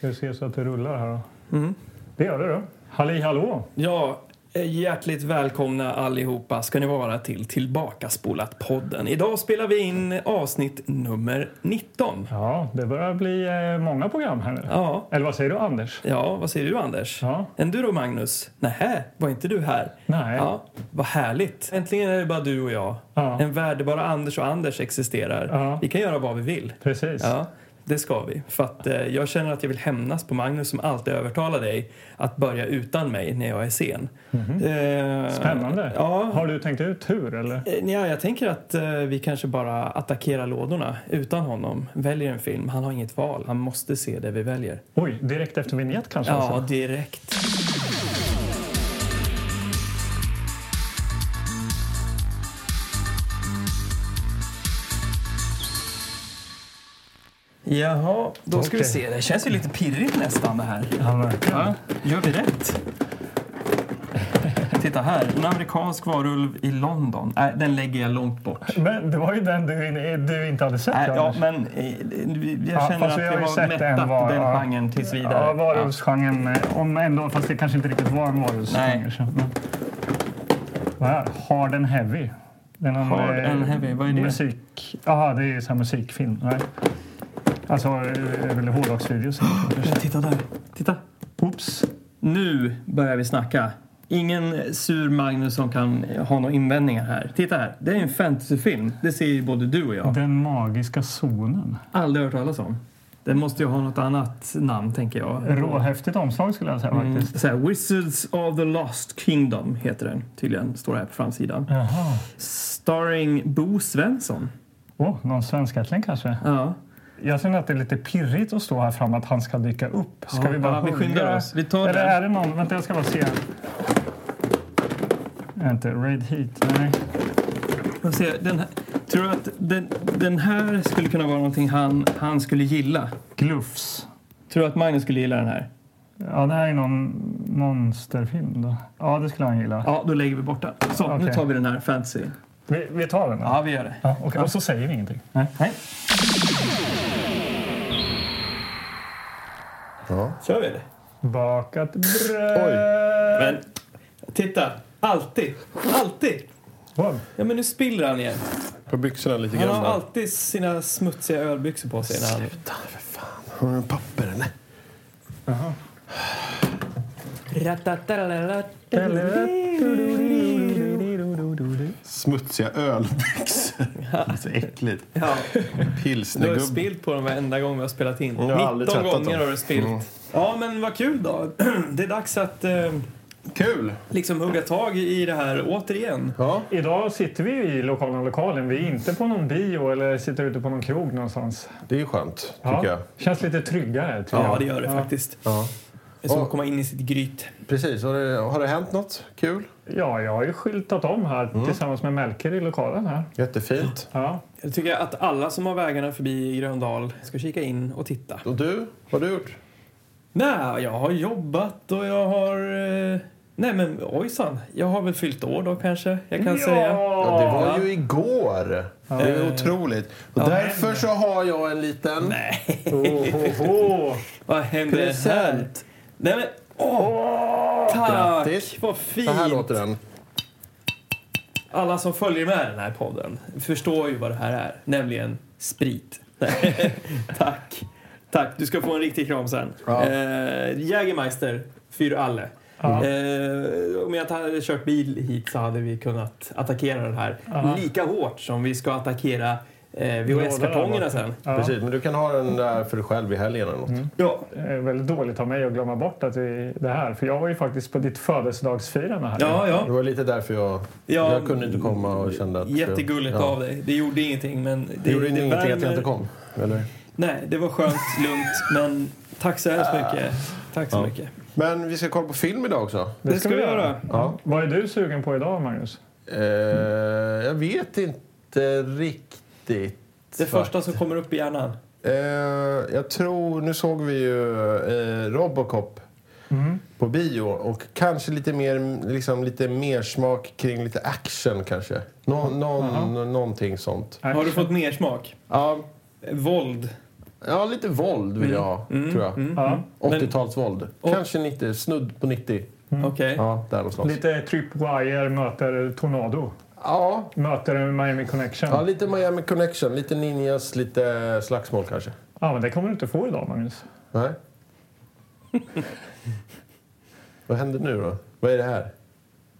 Ska vi se så att det rullar här då? Mm. Det gör det då. Halli hallå! Ja, eh, hjärtligt välkomna allihopa ska ni vara till Tillbakaspolat-podden. Idag spelar vi in avsnitt nummer 19. Ja, det börjar bli eh, många program här nu. Ja, Eller vad säger du Anders? ja vad säger du Anders? Ja. En du då Magnus? Nähä, var inte du här? Nej. Ja, vad härligt. Äntligen är det bara du och jag. Ja. En värld där bara Anders och Anders existerar. Ja. Vi kan göra vad vi vill. Precis. Ja, det ska vi. För att eh, jag känner att jag vill hämnas på Magnus som alltid övertalar dig att börja utan mig när jag är sen. Eh, Mhm. Spännande. Ja, Har du tänkt ut hur eller? Eh, Ja, jag tänker att eh, vi kanske bara attackerar lådorna utan honom. Väljer en film. Han har inget val. Han måste se det vi väljer. Oj, direkt efter vignett kanske? Ja, alltså? direkt. Jaha, då ska vi se. Det känns ju lite pirrigt nästan det här. Ja. Ja, gör vi rätt? Titta här, en amerikansk varulv i London. Nej, den lägger jag långt bort. Men det var ju den du, du inte hade sett. Nej, ja, men eh, jag Ja, känner fast att vi har ju har mättat var- den ja. genren tills vidare. Ja, varulvsgenren. eh, Om ändå, fast det kanske inte riktigt var en varulvsgenre. Vad? Hard and Heavy. Någon, Hard eh, and Heavy, vad är det? Musik. Jaha, det är så här musikfilm. Nej. Alltså, eh, väl hårdrocksvideos. Ja, titta där. Titta. Oops. Nu börjar vi snacka. Ingen sur Magnus som kan ha några invändningar här. Titta här. Det är en fantasyfilm. Det ser ju både du och jag. Den magiska zonen. Aldrig hört talas om. Den måste ju ha något annat namn, tänker jag. Råhäftigt omslag skulle jag säga Mm, faktiskt. så här, Wizards of the Lost Kingdom heter den tydligen. Står det här på framsidan. Jaha. Starring Bo Svensson. Åh, någon svenskättling kanske? Ja. Jag känner att det är lite pirrigt att stå här framme att han ska dyka upp. Ska Ja, vi bara ja, vi skyndar oss. Vi tar Eller den. är det någon? Vänta, jag ska bara se. Är inte Raid Heat? Nej. Jag ser, den här, tror du att den, den här skulle kunna vara någonting han, han skulle gilla? Glufs. Tror du att Magnus skulle gilla den här? Ja, det här är någon monsterfilm då. Ja, det skulle han gilla. Ja, då lägger vi bort den. Så, nu Okej. tar vi den här fantasy. Vi, vi tar den då. Ja, vi gör det. Ja, okej. Och så säger vi ingenting. Nej. Nej. Ja. Kör vi det? Bakat bröd. Men titta, alltid, alltid. Vad? Ja, men nu spiller han igen. På byxorna lite Han grann. har där. alltid sina smutsiga ölbyxor på sig. När han... Sluta för fan. Har du en papper eller? Jaha. Smutsiga ölbyxor. Det är så äckligt. Ja, du har Pilsnergubb. spilt på dem varenda gång vi har spelat in. Jag har aldrig 19 tvättat gånger dem. har du spilt. Mm. Ja, men vad kul då. Det är dags att eh, Kul! liksom hugga tag i det här återigen. Ja. Idag sitter vi i lokala lokalen. Vi är inte på någon bio eller sitter ute på någon krog någonstans. Det är ju skönt, tycker Ja. jag. Känns lite tryggare. tycker Ja, jag. det gör det faktiskt. Ja. Det är som att komma in i sitt gryt. Precis. Har det, har det hänt något kul? Ja, jag har ju skyltat om här Mm. tillsammans med Melker i lokalen här. Jättefint. Ja. Jag tycker att alla som har vägarna förbi Gröndal ska kika in och titta. Och du? Vad har du gjort? Nej, jag har jobbat och jag har... Eh... Nej men ojsan, jag har väl fyllt år då kanske, jag kan säga. Ja, det var Ja. ju igår. Det är otroligt. Och Ja. därför så har jag en liten... Nej, Oh, oh, oh. vad händer här? Present. Nej men, åh! Tack! Grattis. Vad fint! Så här låter den. Alla som följer med den här podden förstår ju vad det här är, nämligen sprit. Tack. Tack, du ska få en riktig kram sen. Ja. Eh, Jägermeister für alle. Ja. Eh, om jag inte hade kört bil hit så hade vi kunnat attackera den här Ja. lika hårt som vi ska attackera eh, VHS-kartongerna sen. Ja. Precis, men du kan ha den där för dig själv i helgen eller något. Ja. Det är väldigt dåligt av mig att glömma bort att vi, det här. För jag var ju faktiskt på ditt födelsedagsfirande här. Ja, Det ja. var lite därför jag... Ja, jag kunde inte komma och kände att... Jättegulligt ja. av dig. Det gjorde ingenting, men... Det, Det gjorde ingenting att jag värmer- inte kom? Eller? Nej, det var skönt, lugnt, men tack så hemskt mycket. Tack så Ja. mycket. Men vi ska kolla på film idag också. Det ska vi göra. Ja. Vad är du sugen på idag, Magnus? Eh, jag vet inte riktigt. Det första som kommer upp i hjärnan. Eh, jag tror... Nu såg vi ju eh, Robocop Mm. på bio och kanske lite mer, liksom, lite mer smak kring lite action kanske. Nå, någon, Aha. Någonting sånt. Har du fått mer smak? Ja, Våld. Ja, lite våld vill jag ha, Mm. tror jag. Ja. 80-talsvåld. Och- Kanske 90, snudd på 90. Okej. Ja, där någonstans. Lite Tripwire möter Tornado. Ja, Möter Miami Connection. ja, Ja, lite Miami Connection. Lite ninjas, lite slagsmål kanske. men det kommer du inte få idag, Magnus. Nej. Vad händer nu då? Vad är det här?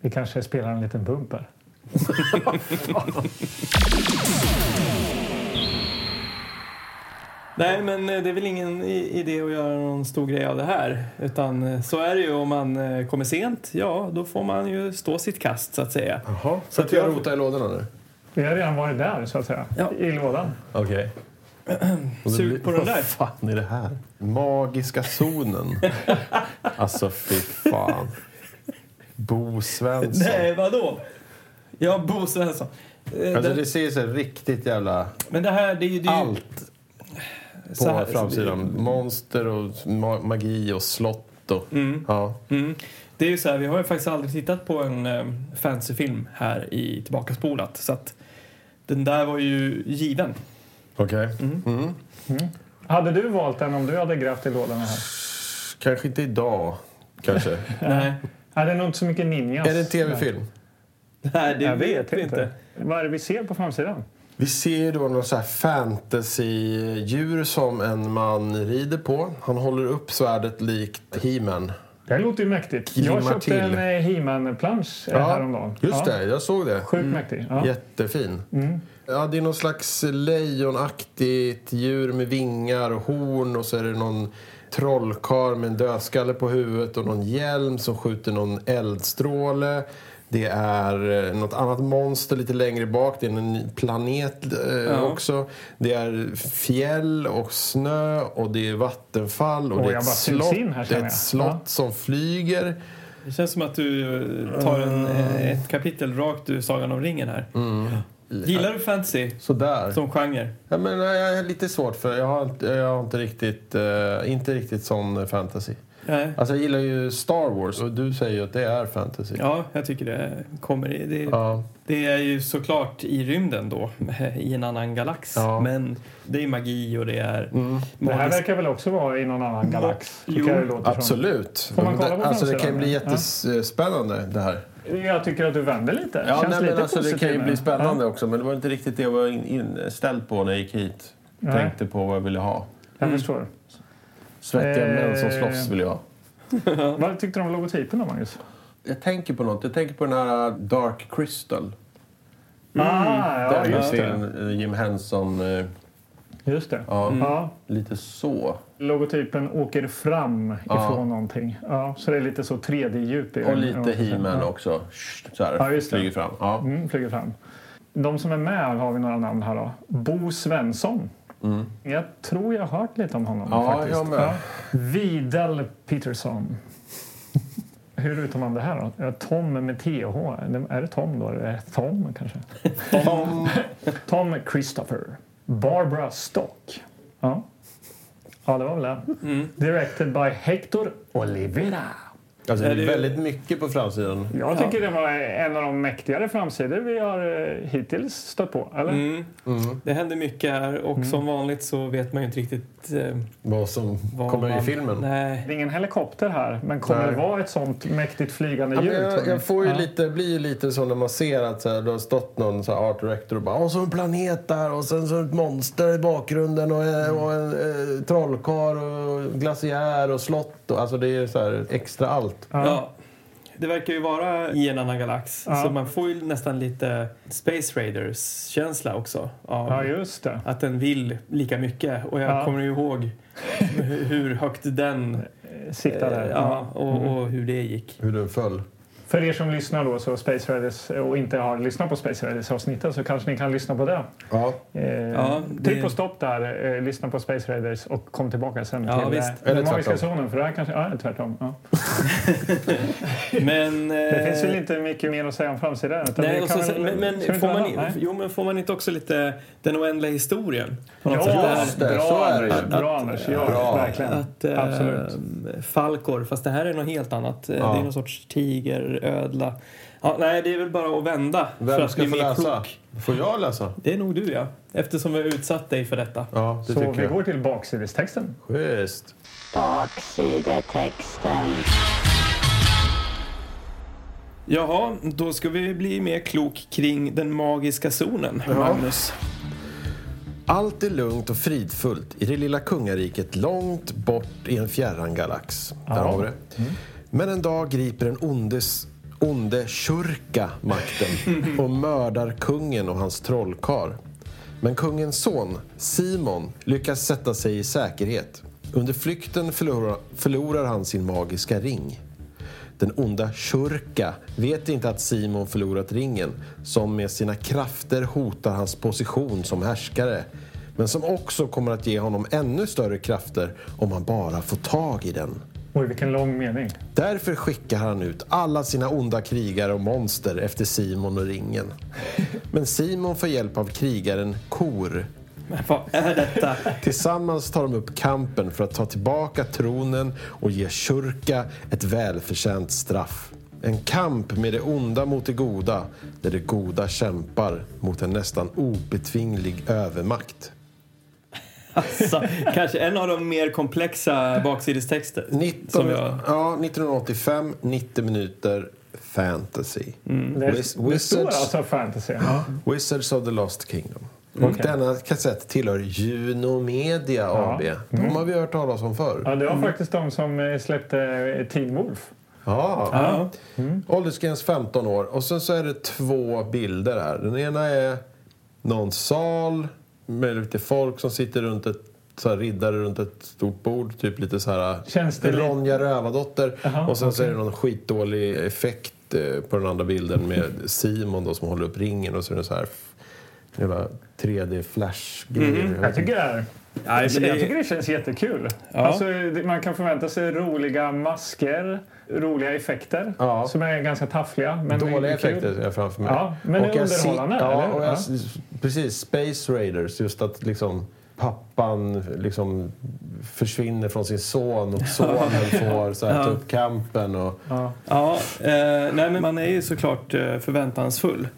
Vi kanske spelar en liten bumper. Nej, men eh, det är väl ingen idé att göra någon stor grej av det här. Utan eh, så är det ju om man eh, kommer sent. Ja, då får man ju stå sitt kast så att säga. Jaha. Så att jag rota i lådorna nu? Vi har redan varit där, så att säga. Ja. I lådan. Okej. Det Sug på den där. Vad fan är det här? Magiska zonen. alltså, fy fan. Bo Svensson. Nej, vadå? Ja, Bo Svensson. Alltså, det- ser så riktigt jävla... Men det här, det är ju... Det är ju Allt på här- framsidan. Monster och ma- magi och slott och... Mm. Ja. Mm. Det är ju så här, vi har ju faktiskt aldrig tittat på en eh, fantasyfilm här i Tillbakaspolat. Så att den där var ju given. Okej. Mm. Hade du valt den om du hade grävt i lådorna här? Kanske inte idag. Kanske. Nej, Är det nog inte så mycket ninjas? är det en tv-film? Nej det Jag vet vi inte. Vad är det vi ser på framsidan? Vi ser då någon så här fantasy-djur som en man rider på. Han håller upp svärdet likt He-Man. Det här låter ju mäktigt. Glimmar Jag köpte till. en eh, He-Man-plansch eh, häromdagen. just ja. det. Jag såg det. Sjukt mäktig. Ja. Jättefin. Mm. Ja, det är någon slags lejonaktigt djur med vingar och horn och så är det någon trollkarl med en dödskalle på huvudet och någon hjälm som skjuter någon eldstråle. Det är eh, något annat monster lite längre bak. Det är en ny planet eh, Ja. också. Det är fjäll och snö och det är vattenfall och Åh, det är ett slott, här, ett slott Ja. som flyger. Det känns som att du eh, tar en, eh, ett kapitel rakt ur Sagan om ringen här. Gillar du fantasy Sådär. som genre? Ja, men jag är lite svårt för jag har inte, jag har inte riktigt, eh, inte riktigt sån fantasy. Nej. Alltså jag gillar ju Star Wars och du säger ju att det är fantasy. Ja, jag tycker det kommer. Det, Ja. det är ju såklart i rymden då, i en annan galax. Ja. Men det är magi och det är Mm, Det här verkar väl också vara i någon annan galax? Jo, det som. absolut. Får man kolla på alltså det kan ju bli jättespännande det här. Jag tycker att du vänder lite. Ja, Känns nej, lite men alltså, det kan ju bli spännande också men det var inte riktigt det jag var in- inställd på när jag gick hit. Nej, Tänkte på vad jag ville ha. jag Mm. förstår. Svettiga Eh. män som slåss vill jag. Vad tyckte du om logotypen då, Magnus? Jag tänker på något. Jag tänker på den här Dark Crystal. Ah, ja, Där just ser det. eh, Jim Henson. eh, Just det. Ja, Ja, lite så. logotypen åker fram Ja. ifrån någonting. Ja, så det är lite så 3D-djup i Och lite He-Man också. Så här, Ja, just det. flyger fram. Ja. Mm, flyger fram. De som är med har vi några namn här då. Bo Svensson. Mm. Jag tror jag har hört lite om honom Ja, faktiskt. jag med. Vidal Peterson. Hur uttalar man det här då? Ja, Tom med TH. Är det Tom då? Är det Tom kanske? Tom, Tom Christopher. Barbara Stock. Ja, ja det var väl det. Mm. Directed by Hector Olivera. Alltså, det Är väldigt mycket på framsidan. Jag tycker det var en av de mäktigare framsidor vi har eh, hittills stött på. Eller? Mm. Mm. Det händer mycket här och som vanligt så vet man ju inte riktigt eh, Vad som vad kommer man... i filmen. Nej. Det är ingen helikopter här, men kommer Nej. det vara ett sånt mäktigt flygande Ja, djur? tror jag, jag får ju Ja. lite, blir ju lite så när man ser att så här, det har stått någon så här art director och bara Åh, så en planet där och sen så ett monster i bakgrunden och, en- och en eh, trollkarl och glaciär och slott. Och, alltså det är så här extra allt. Ja. Ja. Det verkar ju vara i en annan galax. Ja. Så man får ju nästan lite Space Raiders-känsla också. Av ja, just det. Att den vill lika mycket. Och jag Ja. kommer ju ihåg hur- högt den... Sikta där. eh, Ja, och, Mm. och hur det gick. Hur den föll. För er som lyssnar då, så Space Raiders och inte har lyssnat på Space Raiders-avsnittet så kanske ni kan lyssna på det. Ja. Eh, Ja, det- Tryck på stopp där, eh, lyssna på Space Raiders och kom tillbaka sen Ja, till visst. eh, den magiska tvärtom. zonen. För det här kanske, ja, tvärtom. Ja. Men... Det eh, finns väl inte mycket mer att säga om framsidan? Nej, så, väl- men, men, får man, jo, men får man inte också lite den oändliga historien? På något Ja, sätt? Det här- just det, bra, så är det ju. Bra, Anders. Ja, Bra. verkligen. Att, eh, Absolut. Falkor, fast det här är något helt annat. Ja. Det är någon sorts tiger, ödla. Ja, nej, det är väl bara att vända för Vem att ska bli få mer läsa? klok. Får jag läsa? Det är nog du, ja. Eftersom vi har utsatt dig för detta. Ja, det Så tycker vi jag. går till baksidestexten. Schysst. Baksidetexten. Jaha, då ska vi bli mer klok kring den magiska zonen, Magnus. Allt är lugnt och fridfullt i det lilla kungariket långt bort i en fjärran galax. Där har vi det. Men en dag griper en ondes, onde Shurka makten och mördar kungen och hans trollkar. Men kungens son, Simon, lyckas sätta sig i säkerhet. Under flykten förlorar, förlorar han sin magiska ring. Den onda Shurka vet inte att Simon förlorat ringen som med sina krafter hotar hans position som härskare men som också kommer att ge honom ännu större krafter om han bara får tag i den. Oj, vilken lång mening. Därför skickar han ut alla sina onda krigare och monster efter Simon och ringen. Men Simon får hjälp av krigaren Kor. Men vad är detta? Tillsammans tar de upp kampen för att ta tillbaka tronen och ge Shurka ett välförtjänt straff. En kamp med det onda mot det goda, där det goda kämpar mot en nästan obetvinglig övermakt. Alltså, kanske en av de mer komplexa baksidestexter 19, som jag... ja, 1985, 90 minuter, fantasy. Det, Wiz- det står Wizards- alltså fantasy. Wizards of the Lost Kingdom. Och Okej. denna kassett tillhör Juno Media AB. De har vi hört talas om förr. Ja, det var faktiskt de som eh, släppte eh, Teen Wolf. Ja. Ja. Åldersgräns 15 år. Och sen så är det två bilder här. Den ena är någon sal med lite folk som sitter runt ett så här, riddare runt ett stort bord. Typ lite så här Känns det Ronja Rövardotter. Jaha, och sen så är det någon skitdålig effekt eh, på den andra bilden med Simon då som håller upp ringen och så är det så här f- jävla 3D flash-grejer. Jag tycker det är Nej, men jag det- tycker det känns jättekul. Ja. Alltså, det- man kan förvänta sig roliga masker, roliga effekter Ja. som är ganska taffliga. Men Dåliga effekter ser jag framför mig. Ja, men jag underhållande, ser- Ja, eller? och jag, Ja. precis. Space Raiders. Just att liksom pappan liksom försvinner från sin son och sonen får så här, Ja. ta upp kampen. Och, Ja. Ja, eh, nej men man är ju såklart eh, förväntansfull.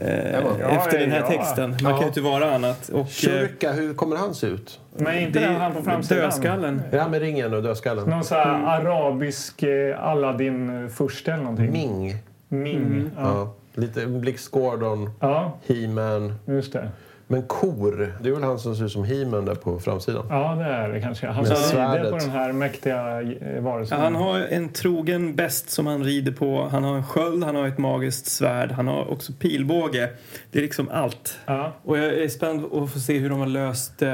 Eh, Ja, efter den här ja. texten. Man Ja. kan ju inte vara annat. Och, eh, Shurika, hur kommer han se ut? Men inte det den han på framsidan. dödskallen. Ja, med ringen och dödskallen. Någon sån här arabisk eh, Aladdin-furste eller någonting. Ming. Ming. Ja. Ja. Lite Blix Gordon, ja, He-Man. just det. Men Kor, det är väl han som ser ut som He-Man där på framsidan? Ja, det är det kanske. Han rider svärdet. på den här mäktiga eh, varelsen. Ja, han har en trogen bäst som han rider på. Han har en sköld, han har ett magiskt svärd, han har också pilbåge. Det är liksom allt. Ja. Och jag är spänd att få se hur de har löst eh,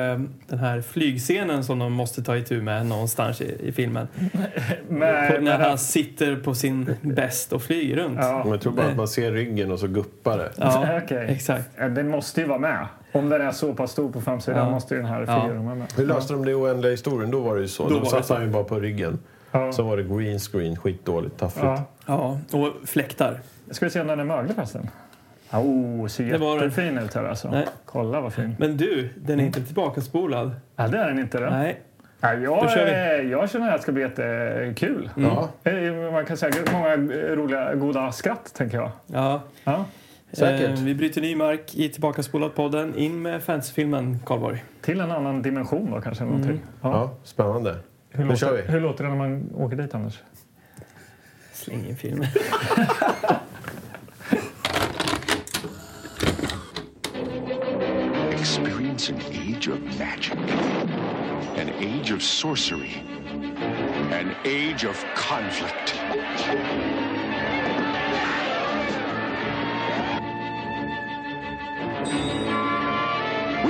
den här flygscenen som de måste ta itu med någonstans i, i filmen. Men, På, när han sitter på sin bäst och flyger runt. ja. Jag tror bara att man ser ryggen och så guppar det. Ja, Okej. exakt. Den måste ju vara med. Om den är så pass stor på framsidan Ja. måste ju den här Ja. figuren vara med. Hur löste de det i oändliga historien? Då var det ju så. Då det satte han ju bara på ryggen. Ja. Så var det green screen, skitdåligt, taffligt. Ja. Ja, och fläktar. Ska vi se om den är möglig förresten? Oh, ser Det var den. jättefin ut här alltså. Nej. Kolla vad fin. Men du, den är inte tillbakaspolad. Ja, det är den inte. Då. Nej. Ja, jag, jag känner att det ska bli jättekul. Ja. Eh, Man kan säga många roliga, goda skratt, tänker jag. Ja. Ja. Säkert. Eh, vi bryter ny mark i Tillbakaspolad-podden. In med fantasyfilmen, Karlborg. Till en annan dimension då kanske. Någonting. Mm. Ja. Ja, spännande. Hur, Nu kör låter, vi. hur låter det när man åker dit, Anders? Släng in filmen. Experience an age of magic, an age of sorcery, an age of conflict.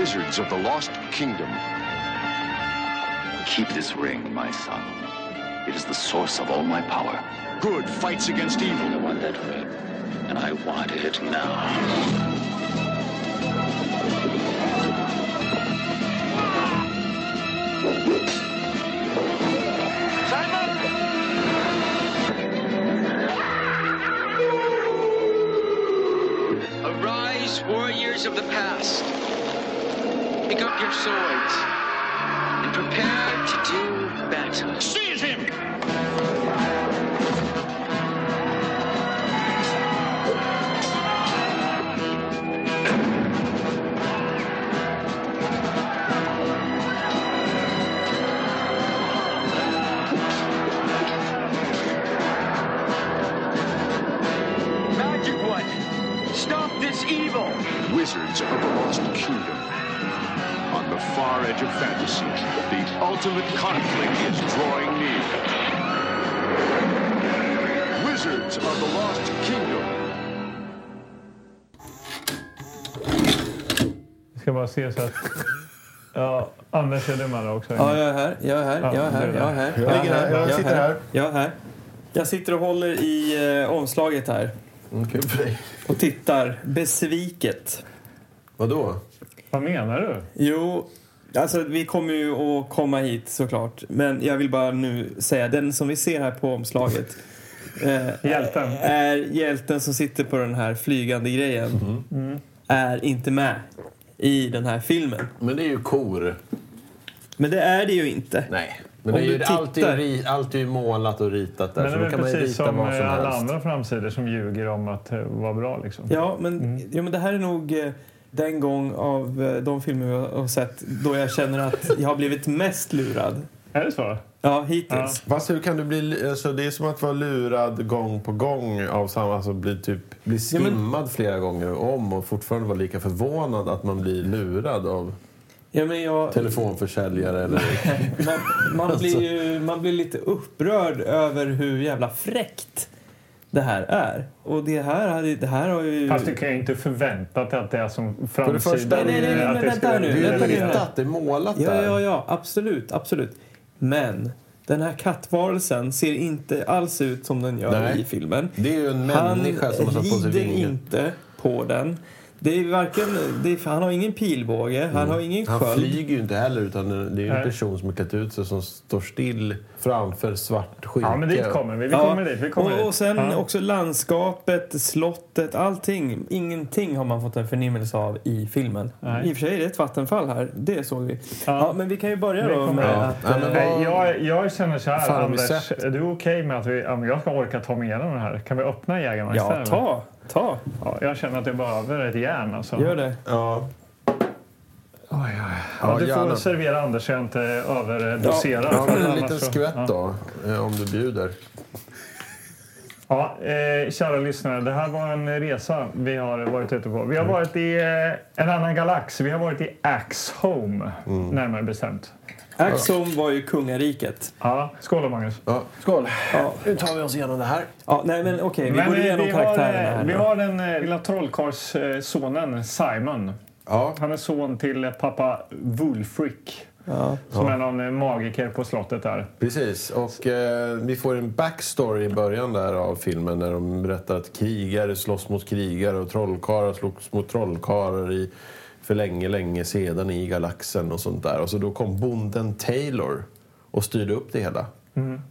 Wizards of the Lost Kingdom. Keep this ring, my son. It is the source of all my power. Good fights against evil. I want that ring, and I want it now. Arise, warriors of the past. Pick up your swords and prepare to do battle. Seize him! Magic one! Stop this evil! Wizards of the Lost far edge of fantasy, the ultimate conflict is drawing near. Wizards of the Lost Kingdom. Jag ska bara se så att... Ja, Anders, är du med också? Ja, jag är här. Jag är här. Ja, Jag är här. Jag är här. Jag ligger här. Jag sitter här. Jag är här. Jag sitter och håller i eh, omslaget här Mm, kul för dig. och tittar besviket. Vadå? Vad menar du? Jo, alltså vi kommer ju att komma hit såklart. Men jag vill bara nu säga, den som vi ser här på omslaget eh, Hjälten. är hjälten som sitter på den här flygande grejen. Är inte med i den här filmen. Men det är ju kor. Men det är det ju inte. Nej. Men Om det är ju du alltid, tittar- ri- alltid målat och ritat där. Men det så är då väl kan man ju precis rita som vad som alla helst. andra framsidor som ljuger om att eh, vara bra. Liksom. Ja, men, ja, men det här är nog eh, den gång av eh, de filmer vi har sett då jag känner att jag har blivit mest lurad. Är det så? Ja, hittills. Fast hur kan du bli... Alltså, det är som att vara lurad gång på gång av samma... Alltså bli, typ, bli Ja, men- skimmad flera gånger om och fortfarande vara lika förvånad att man blir lurad av Ja, men jag, telefonförsäljare eller... man, man, blir ju, man blir lite upprörd över hur jävla fräckt det här är. Och det här, det här har ju... Fast du kan ju inte förvänta dig att det är som För det framsidan. första, Nej, nej, nej, nej, att men det vänta nu, bli- Det är vänta nu. ritat, det är målat Ja, där. ja, ja, absolut, absolut. Men den här kattvarelsen ser inte alls ut som den gör Nej. i filmen. Det är ju en Han människa som har satt på sig rider vingen. inte på den. Det är varken, det är, han har ingen pilbåge, han har ingen Han sköld. flyger ju inte heller utan det är ju en person som har klätt ut sig som står still framför svart skynke. Ja, men dit kommer vi. Vi Ja, kommer dit. Vi kommer och, dit. och sen ja. också landskapet, slottet, allting. Ingenting har man fått en förnimmelse av i filmen. Nej. I och för sig är det ett vattenfall här, det såg vi. Ja. Ja. men vi kan ju börja Vi då med Ja. att... Ja, men eh, Nej, vad- jag, jag känner så här, Anders. Är du okej med att vi, ja, men jag ska orka ta mig igenom det här? Kan vi öppna Jägarmeister? ja, eller? ta, ta, Ja, jag känner att jag behöver ett järn. Alltså. gör det. Ja. Ja, Ja, du får gärna. servera Anders så jag inte överdoserar. Ja, en liten så- skvätt ja. då, eh, om du bjuder. Ja, eh, kära lyssnare, det här var en resa vi har varit ute på. Vi har varit i eh, en annan galax. Vi har varit i Axhome, närmare bestämt. Axom var ju kungariket. Ja, skål då, Magnus. Ja, skål! Ja. Nu tar vi oss igenom det här. Ja, nej men okej, vi Men, går eh, igenom vi har, karaktärerna eh, här Vi har den eh, lilla trollkarlssonen Simon. Ja, Han är son till eh, pappa Wulfric. Ja. Som är någon eh, magiker på slottet där. precis. Och eh, vi får en backstory i början där av filmen när de berättar att krigare slåss mot krigare och trollkarlar slåss mot trollkarlar i, för länge, länge sedan i galaxen och sånt där. Och så då kom bonden Taylor och styrde upp det hela.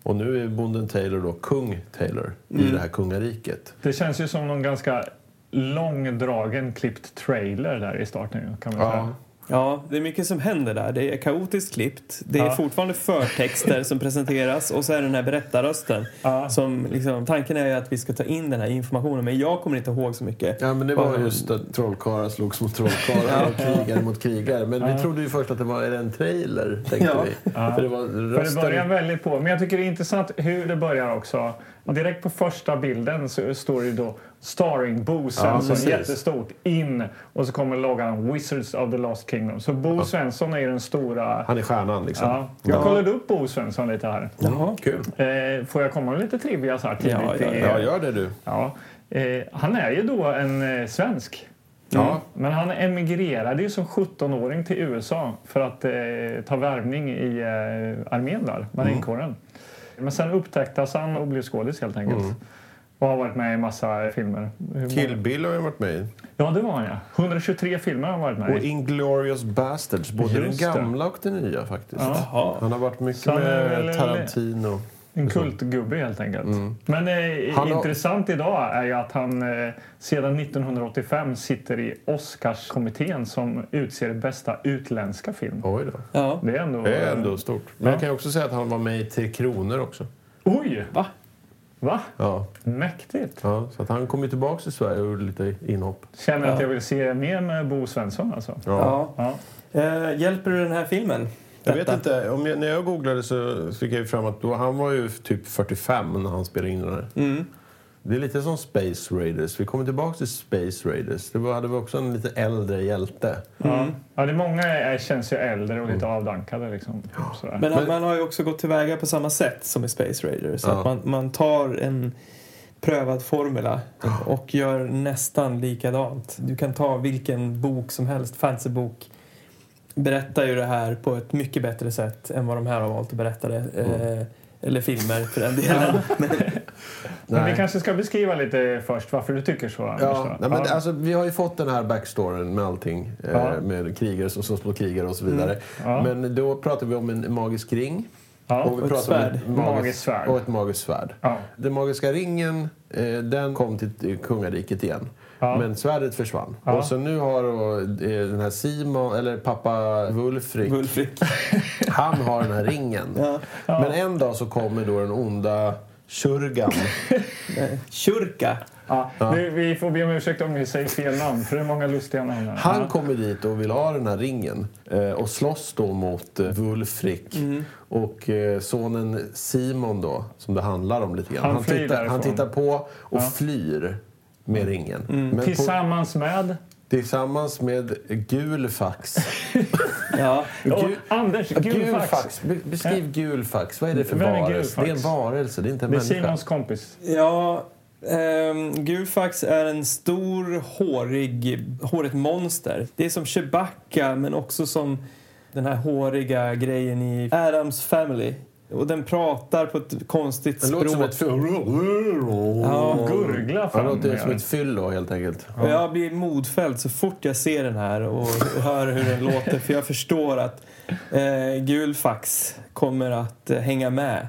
Och nu är bonden Taylor då kung Taylor i det här kungariket. Det känns ju som någon ganska långdragen klippt trailer där i starten kan man Ja. säga. Ja, det är mycket som händer där. Det är kaotiskt klippt. Det är Ja. fortfarande förtexter som presenteras och så är det den här berättarrösten. Ja. Som liksom, tanken är ju att vi ska ta in den här informationen men jag kommer inte ihåg så mycket. Ja, men det var just att trollkarlar slogs mot trollkarlar och krigare mot krigare. Men vi trodde ju först att det var en trailer, tänkte Ja. vi. För det var För det börjar väldigt på. Men jag tycker det är intressant hur det börjar också. Direkt på första bilden så står det då Starring Bo Svensson, precis. jättestort, in. Och så kommer loggan Wizards of the Lost Kingdom. Så Bo Svensson är den stora... Han är stjärnan liksom. Ja, jag kollade upp Bo Svensson lite här. Jaha. Kul. Eh, får jag komma med lite trivia så här tidigt? Ja, ja, Ja, gör det du. Ja. Eh, han är ju då en eh, svensk. Ja. Men han emigrerade ju som 17-åring till USA för att eh, ta värvning i eh, armén där, marinkåren. Men sen upptäcktes han och blev skådis helt enkelt. Och har varit med i massa filmer. Kill Bill har jag varit med i. Ja, det var han ja. 123 filmer har han varit med Och i. Inglourious Bastards. Både Just den gamla och den nya faktiskt. Jaha. Han har varit mycket med Tarantino. En kultgubbe helt enkelt. Men eh, har- intressant idag är ju att han eh, sedan 1985 sitter i Oscarskommittén som utser bästa utländska film. Oj då. Ja. Det är ändå... Det är ändå stort. Men Ja. jag kan ju också säga att han var med i Tre Kronor också. Oj! Va? Va? Ja. Mäktigt. ja så att han kom ju tillbaka till Sverige och gjorde lite inhopp. Känner att Ja. jag vill se mer med Bo Svensson alltså. Ja. Ja. Ja. Eh, hjälper du den här filmen? Jag vet inte, om jag, när jag googlade så fick jag fram att då, han var ju typ 45 när han spelade in den här. Mm. Det är lite som Space Raiders. Vi kommer tillbaka till Space Raiders. Det var, hade vi också en lite äldre hjälte. Ja. Ja, det är många är, känns ju äldre och lite avdankade. Liksom. Men, Men- man har ju också gått tillväga på samma sätt som i Space Raiders. Ja. Att man, man tar en prövad formula och gör nästan likadant. Du kan ta vilken bok som helst, fantasybok berättar ju det här på ett mycket bättre sätt än vad de här har valt att berätta det. Eh, eller filmer för den delen. Men, Men vi kanske ska beskriva lite först varför du tycker så. Anders, Ja, nej, men Ja. alltså, vi har ju fått den här backstoryn med allting. Ja. Mm. Eh, med krigare som mot krigare och så vidare. Ja. Men då pratar vi om en magisk ring. ja. och vi och ett svärd. ett magiskt, svärd. Och ett magiskt svärd. Ja. Den magiska ringen, eh, den kom till till kungariket igen. Ja. Men svärdet försvann. Ja. Och så nu har då, eh, den här Simon, eller pappa Wulfrik, Wulfrik. han har den här ringen. Ja. Men en dag så kommer då den onda Shurgan. Kyrka. Ja. Nu, vi får be om ursäkt om vi säger fel namn, för det är många lustiga namn här. Han ja. kommer dit och vill ha den här ringen eh, och slåss då mot eh, Wulfrik. Mm. Och eh, sonen Simon då, som det handlar om lite grann. Han Han, tittar, han tittar på och flyr med ringen. Men på, Tillsammans med... tillsammans med Gulfax. Ja. Och Gul- Anders, Ja, Gulfax. Be- Beskriv Gulfax. Vad är det för Vem är varelse? Gulfax? Det är en varelse, det är inte en Det är människa. Simons kompis. Ja, ehm, Gulfax är en stor, hårig, hårigt monster. Det är som Chewbacca, men också som den här håriga grejen i Adams Family. Och den pratar på ett konstigt språk. låter som ett... Ja. Gurgla Det fram. låter med som ett fyllo helt enkelt. Och jag blir modfälld så fort jag ser den här och hör hur den låter. För jag förstår att eh, Gulfax kommer att eh, hänga med.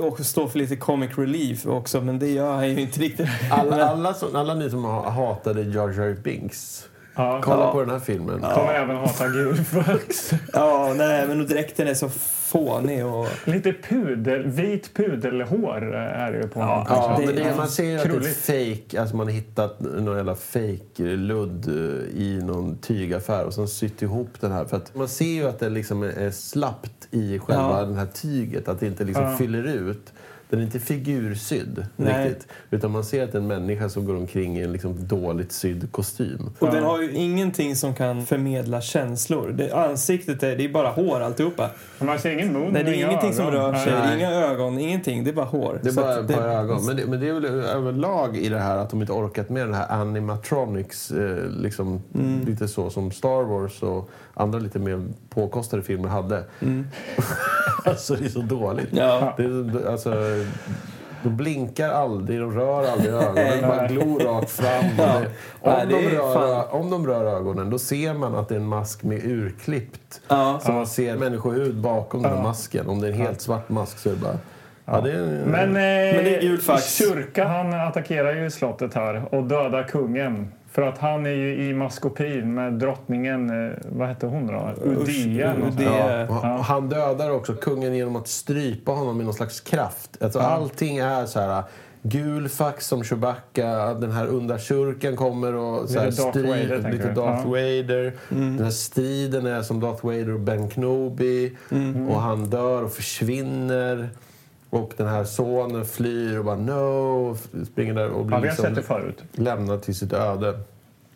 Och stå för lite comic relief också, men det gör han ju inte riktigt. Alla, alla, som, alla ni som ha- hatade Jar Jar Binks, Ja. kolla Ja. på den här filmen. Kommer även hata Gulfax. Ja, nej, men dräkten är så fånig och... Lite pudel, vit pudelhår är det ju på honom. Ja, det- men det, ja. man ser att det är fake, alltså man har hittat någon jävla fake ludd eh, i någon tygaffär och sen sytt ihop den här. För att man ser ju att det liksom är slappt i själva Ja. den här tyget, att det inte liksom Ja. fyller ut. Den är inte figursydd Nej. riktigt. Utan man ser att det är en människa som går omkring i en liksom dåligt sydd kostym. Och den har ju ingenting som kan förmedla känslor. Det, ansiktet är, det är bara hår alltihopa. Men Man ser ingen mun Nej, det är ingenting som ögon. rör sig. Det Nej. inga ögon, ingenting. Det är bara hår. Det är bara ett par ögon. Men det, men det är väl överlag i det här att de inte orkat med den här animatronics. Eh, liksom, Mm. Lite så som Star Wars och andra lite mer påkostade filmer hade. alltså det är så dåligt. Mm. Ja. Det är, alltså, de blinkar aldrig, de rör aldrig ögonen. De bara glor rakt fram. Ja. Nej, om, det de rör, fan- om de rör ögonen då ser man att det är en mask med urklippt. Ja. Så man ser människohud bakom den här masken. Om det är en helt svart mask så är det bara... Ja, det är, Men, eh, Men det är Gulfax. Kyrka han attackerar ju slottet här och dödar kungen. För att han är ju i maskopin med drottningen, eh, vad hette hon då? Udea. Udea. Ja, han dödar också kungen genom att strypa honom med någon slags kraft. Alltså, Allting är så här... Gulfax som Chewbacca, den här onda kyrkan kommer och så här, Lite Darth Vader, lite? Darth Ja. Vader. Mm. Den här striden är som Darth Vader och Ben Kenobi. Mm. Och han dör och försvinner. Och den här sonen flyr och bara no, springer där och blir Ja, liksom lämnad till sitt öde.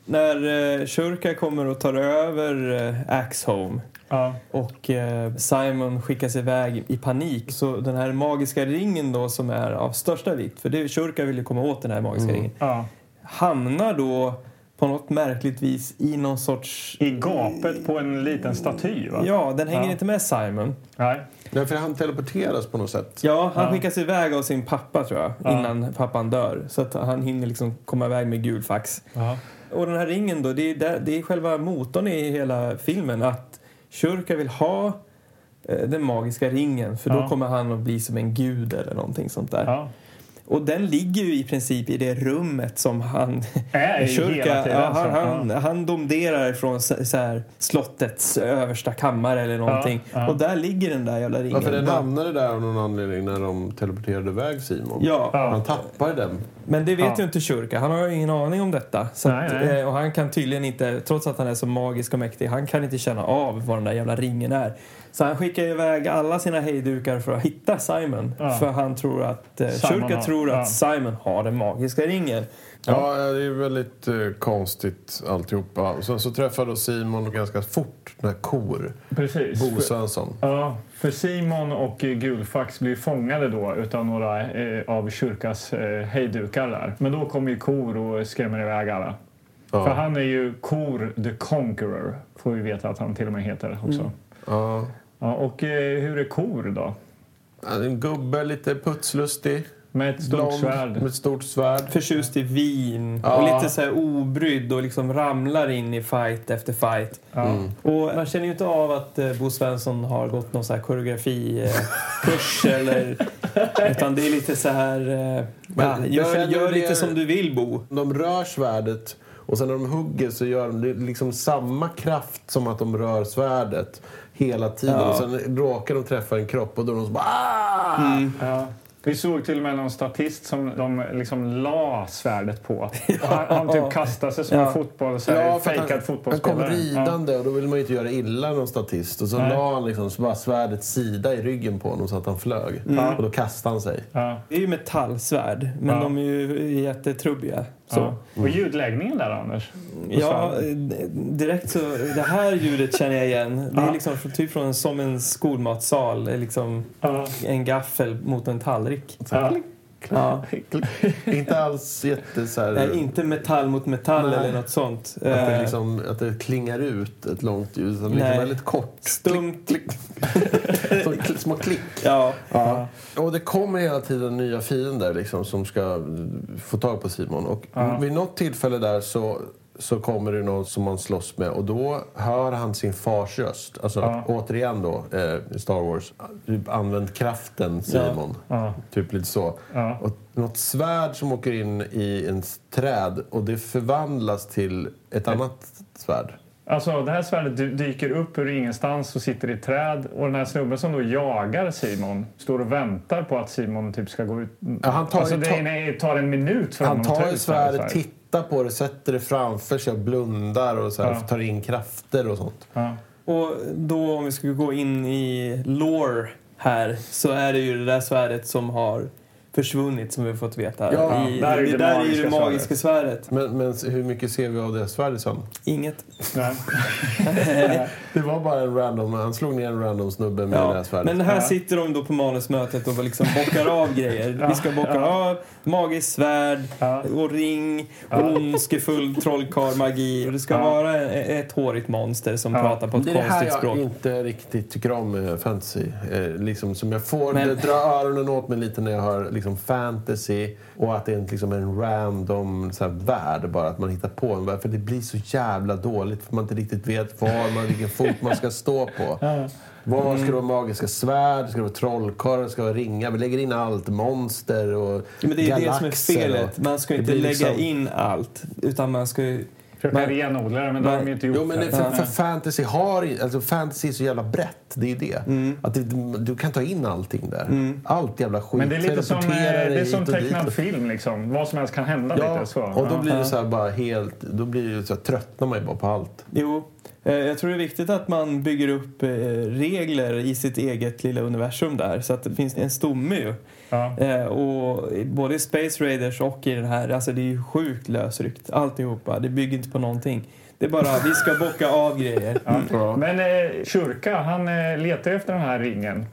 När eh, Kyrka kommer och tar över eh, Axhome Ja. och eh, Simon skickas iväg i panik. Så den här magiska ringen då som är av största vikt, för det, Kyrka vill ju komma åt den här magiska ringen, Ja. hamnar då på något märkligt vis i någon sorts... I gapet på en liten staty, va? Ja, den hänger Ja. inte med Simon. Nej. Nej, för han teleporteras på något sätt. Ja, han Ja. skickas iväg av sin pappa tror jag, Ja. innan pappan dör. Så att han hinner liksom komma iväg med gulfax. Ja. Och den här ringen då, det är, där, det är själva motorn i hela filmen. Att Kyrka vill ha eh, den magiska ringen för då Ja. kommer han att bli som en gud eller någonting sånt där. Ja. Och den ligger ju i princip i det rummet som han... Är i hela tiden, ja, han, så. han, han domderar från så, här, slottets översta kammare eller någonting. Ja, ja. Och där ligger den där jävla ringen. Varför den hamnade där av någon anledning när de teleporterade iväg Simon? Ja, Ja. Han tappade den. Men det vet Ja. ju inte Kyrka. Han har ju ingen aning om detta. Så Nej, att, nej. eh, Och han kan tydligen inte, trots att han är så magisk och mäktig, han kan inte känna av vad den där jävla ringen är. Så han skickar iväg alla sina hejdukar för att hitta Simon. Ja. För han tror att, eh, Shurka har- tror att ja. Simon har den magiska ringen. Ja, det är väldigt eh, konstigt alltihopa. Och sen så träffar då Simon ganska fort den här Kor, Precis. Bo Svensson. Ja, för Simon och eh, Gulfax blir fångade då utav några eh, av kyrkas eh, hejdukar där. Men då kommer ju Kor och skrämmer iväg alla. Ja. För han är ju Kor the Conqueror, får vi veta att han till och med heter också. Mm. Ja. Ja, och eh, hur är Kor då? En gubbe, lite putslustig. Med ett stort blond, svärd. Med ett stort svärd. Förtjust i vin Ja. och lite så här obrydd och liksom ramlar in i fight efter fight. Ja. Mm. Och man känner ju inte av att eh, Bo Svensson har gått någon så här koreografikurs eller... Utan det är lite så här... Eh, ja, gör gör lite som du vill, Bo. De rör svärdet och sen när de hugger så gör de liksom samma kraft som att de rör svärdet hela tiden. Ja. Och sen råkar de träffa en kropp och då är de så bara ah! Ja. Vi såg till och med någon statist som de liksom la svärdet på. Och han, han typ kastade sig som Ja. en fotboll, så här, att fejkad han, han kom fotbollsspelare. ridande och då vill man ju inte göra illa någon statist. Och så Nej. la han liksom så bara svärdets sida i ryggen på honom så att han flög. Mm. Och då kastade han sig. Ja. Det är ju metallsvärd, men Ja. de är ju jättetrubbiga. Så. Ja. Och ljudläggningen där, Anders? Ja, direkt så... Det här ljudet känner jag igen. Det är liksom typ från som en skolmatsal. Liksom Ja. en gaffel mot en tallrik. Ja. Inte alls jätte så här, Nej, inte metall mot metall Nej. eller något sånt. att, det Eh, liksom, att det klingar ut ett långt ljud. Utan liksom väldigt kort. Stumt. Klick, klick. Så små klick. Ja. Ja. Och det kommer hela tiden nya fiender liksom, som ska få tag på Simon. Och Ja. vid något tillfälle där så, så kommer det någon som man slåss med och då hör han sin fars röst. Alltså Ja. återigen då, eh, i Star Wars, typ använd kraften Simon. Ja. Typ lite så. Ja. Och något svärd som åker in i en träd och det förvandlas till ett annat svärd. Alltså, det här svärdet dy- dyker upp ur ingenstans och sitter i ett träd. Och den här snubben som då jagar Simon står och väntar på att Simon typ ska gå ut. Ja, han tar alltså, det nej, tar en minut för Han honom att ta ut svärdet. svärdet, tittar på det, sätter det framför sig och blundar och så här, Ja. tar in krafter och sånt. Ja. Och då om vi ska gå in i lore här så är det ju det där svärdet som har försvunnit som vi har fått veta. Ja, I, där är det det där är ju magiska det magiska svärdet. Men, men hur mycket ser vi av det svärdet sen? Inget. Det var bara en random, han slog ner en random snubbe med det här Ja. svärdet. Men här Ja. sitter de då på manusmötet och liksom bockar av grejer. Vi ska bocka av magiskt svärd Ja. och ring och ondskefull trollkarl-magi. Det ska Ja. vara e- ett hårigt monster som Ja. pratar på ett det är det här konstigt jag språk. inte riktigt tycker om med fantasy. Eh, liksom, som jag får Men- drar öronen åt mig lite när jag hör liksom, fantasy och att det är en, liksom, en random så här, värld bara. Att man hittar på en värld. För det blir så jävla dåligt för man inte riktigt vet var man, vilken fot man ska stå på. Var ska det vara magiska svärd? Ska det vara trollkarlar? Ska det vara ringar? Vi lägger in allt. Monster och Ja, men det är det som är felet. Man ska inte lägga liksom- in allt. Utan man ska. Försöka renodla det, men det har de ju inte gjort. Jo, men det, för, för fantasy har alltså fantasy är så jävla brett. Det är ju det. Mm. Att det, du kan ta in allting där. Allt jävla skit. Men det är lite som, eh, det är som tecknad film. Liksom. Vad som helst kan hända Ja, lite så. och då blir det så här bara helt... Då blir det så här, tröttnar man ju bara på allt. Jo, eh, jag tror det är viktigt att man bygger upp eh, regler i sitt eget lilla universum där. Så att det finns en stomme ju. Ja. Eh, och både i Space Raiders och i den här, alltså det är ju sjukt lösryckt alltihopa. Det bygger inte på någonting. Det är bara, vi ska bocka av grejer. Ja. Men eh, Kyrka, han eh, letar efter den här ringen.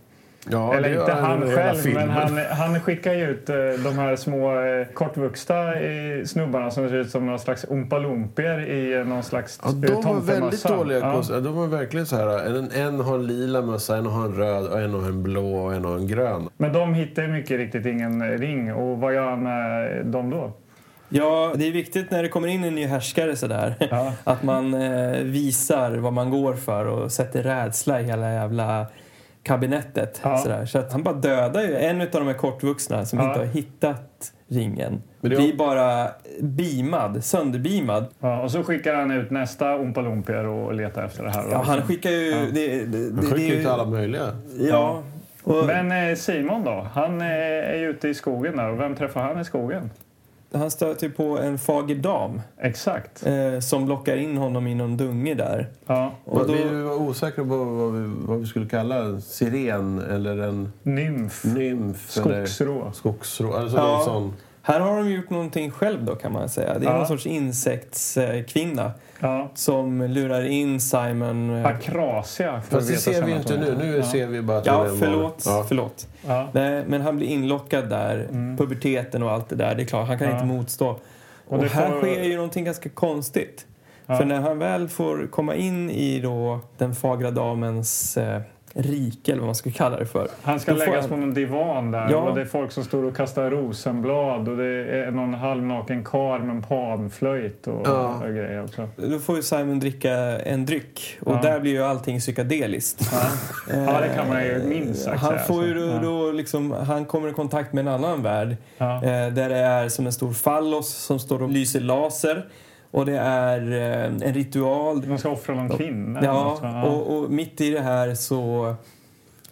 Ja, Eller inte han själv, filmen. men han, han skickar ju ut eh, de här små eh, kortvuxna eh, snubbarna som ser ut som någon slags ompalumpier i någon slags Ja, de var väldigt dåliga. Ja. De var verkligen så här. En, en har en lila mössa, en har en röd, och en har en blå och en har en grön. Men de hittar ju mycket riktigt ingen ring. Och vad gör han med dem då? Ja, det är viktigt när det kommer in en ny härskare sådär. Ja. Att man eh, visar vad man går för och sätter rädsla i hela jävla kabinettet. Ja. Sådär. Så att han bara dödar ju en av de här kortvuxna som Ja. inte har hittat ringen. Men det- Blir bara beamad, sönderbeamad. Ja, och så skickar han ut nästa ompalumpier och letar efter det här. Ja, han skickar ju... Ja. Det, det, det, Han det, skickar ju- alla möjliga. Ja. Och, Men eh, Simon då? Han eh, är ju ute i skogen där. Och vem träffar han i skogen? Han stöter på en fager dam Exakt. eh, som lockar in honom i någon dunge där. Ja. Och då, Vi var osäkra på vad vi, vad vi skulle kalla en siren eller en Nymf. nymf. eller Skogsrå. Skogsrå. Alltså Ja. någon sån. Här har de gjort någonting själv då kan man säga. Det är Ja. någon sorts insektskvinna Ja. som lurar in Simon. eh, Akrasia. får Fast det ser vi inte nu. Nu ja. ser vi bara att Ja, förlåt. Ja. förlåt. Ja. Nej, men han blir inlockad där. Puberteten och allt det där. Det är klart, han kan Ja. inte motstå. Och, det här får- sker ju någonting ganska konstigt. Ja. För när han väl får komma in i då den fagra damens eh, rike, eller vad man ska kalla det för. Han ska då läggas han- på någon divan där Ja. och det är folk som står och kastar rosenblad och det är någon halvnaken karl med en panflöjt och, Ja. och grejer också. Då får ju Simon dricka en dryck och Ja. där blir ju allting psykedeliskt. Ja. ja, det kan man ju minst sagt Han får ju då, då liksom, han kommer i kontakt med en annan värld Ja. eh, där det är som en stor fallos som står och lyser laser och det är eh, en ritual. De ska offra någon kvinna. eller Ja, och, och mitt i det här så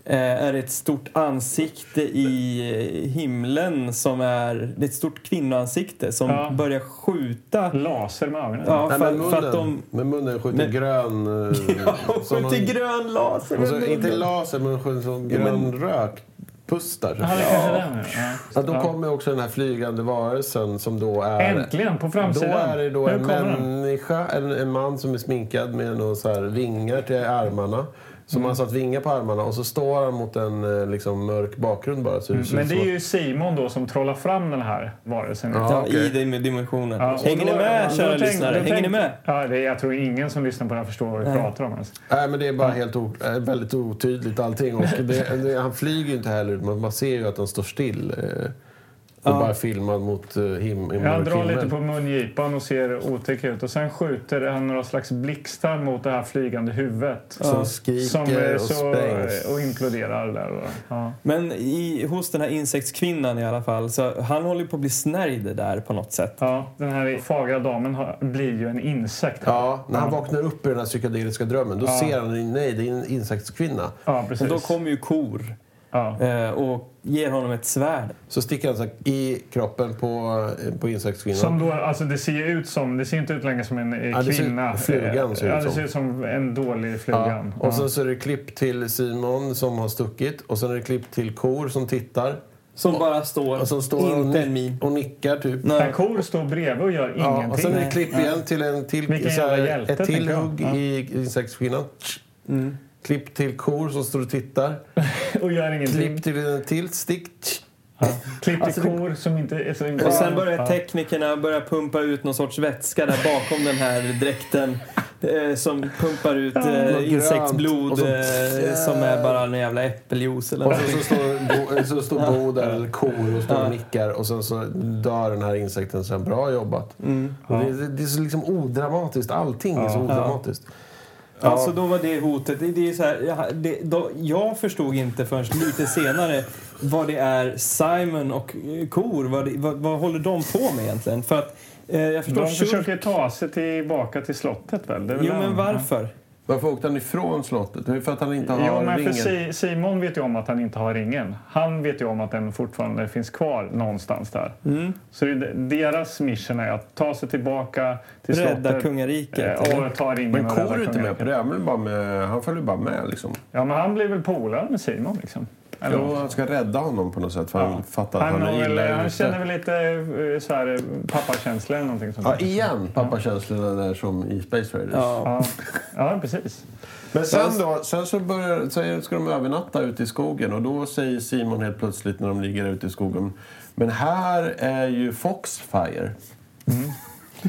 eh, är det ett stort ansikte i himlen som är... Det är ett stort kvinnoansikte som Ja. börjar skjuta. Laser med ögonen. Ja, Nej, för, med, för munnen, att de... med munnen skjuter Men- grön... eh, Ja, skjuter någon- grön laser med så, Inte munnen. laser, men skjuter som Ja, men- grön rök. Pustar. Ja. Ja. Ja, då kommer också den här flygande varelsen som då är... Äntligen, på Då framsidan. är det då en människa, en, en man som är sminkad med några så vingar till armarna. Som Mm. har satt vingar på armarna och så står han mot en eh, liksom, mörk bakgrund bara. Så det Mm, Men det är ju Simon då som trollar fram den här varelsen. Ja. Ja, okej. i den dimensionen. Ja, Hänger ni med, kära tänk- lyssnare? Hänger ni tänk- med? Ja, det är, jag tror ingen som lyssnar på det här förstår vad vi Nej. pratar om ens. Nej, men det är bara helt o, eh, väldigt otydligt allting. Och det, det, han flyger ju inte heller, men man ser ju att han står still. Eh, och Ja. bara filmad mot eh, him, Ja, han drar lite på mungipan och ser otäck ut. Och sen skjuter han några slags blixtar mot det här flygande huvudet. Som skriker Som eh, och så, sprängs. och imploderar där. och- Ja. Men i, hos den här insektskvinnan i alla fall, så han håller ju på att bli snärjd där på något sätt. Ja, den här fagra damen har, blir ju en insekt. Ja, när han vaknar upp i den här psykedeliska drömmen då ser han nej, det är en insektskvinna. Ja, Och precis. då kommer ju kor ja. eh, och ger honom ett svärd. Så sticker han så i kroppen på, eh, på insektskvinnan. Som då, alltså det ser ut som, det ser inte ut längre som en eh, Ja, det ser- kvinna. flugan ser ut ja, det som. ser ut som en dålig flugan. Ja. Och sen så är det klipp till Simon som har stuckit. Och sen är det klipp till kor som tittar. Som bara står, Och står inte en min. och nickar typ. Men Nej. kor står bredvid och gör Ja, och ingenting. sen är det klipp igen till en till, så här, ett till hugg Ja. i insektskvinnan. Mm. Klipp till kor som står och tittar. och gör ingenting. Klipp till en till stick. Ja. Klipp till Alltså, kor som inte är så Och sen börjar Ja. teknikerna börja pumpa ut någon sorts vätska där bakom den här dräkten. Eh, som pumpar ut eh, insektsblod så- eh, som är bara en jävla äppeljuice eller Och något. så, så står, Bo, så står Bo där, eller kor, och står Ja. och nickar. Och sen så dör den här insekten. Sen, bra jobbat. Mm. Det, det, är så liksom odramatiskt. Allting är så Ja. Alltså då var det hotet. Det, det är så här, jag, det, då, jag förstod inte förrän lite senare vad det är Simon och eh, kor, vad, det, vad, vad håller de på med egentligen? För att eh, jag förstår... De Shurk- försöker ta sig tillbaka till slottet väl? Väl Jo men varför? Varför åkte han ifrån slottet? Det för att han inte har Jo, men ringen. för Si- Simon vet ju om att han inte har ringen. Han vet ju om att den fortfarande finns kvar någonstans där. Mm. Så det- deras mission är att ta sig tillbaka till Rädda slottet kungariket? eh, och ta ringen Men kor rädda är inte med på det. Han, vill bara med, han följer bara med liksom. Ja, men han blir väl polare med Simon liksom. Eller Jo, han ska rädda honom på något sätt. För Ja. han fattar att han, han, är väl, illa han ute. känner väl lite eh, så här, pappakänslor eller någonting sånt Ja, igen pappakänslorna där som i Space Raiders. Ja. Ja, ja precis. Men sen då, sen så, börjar, så ska de övernatta ute i skogen och då säger Simon helt plötsligt när de ligger ute i skogen Men här är ju Foxfire.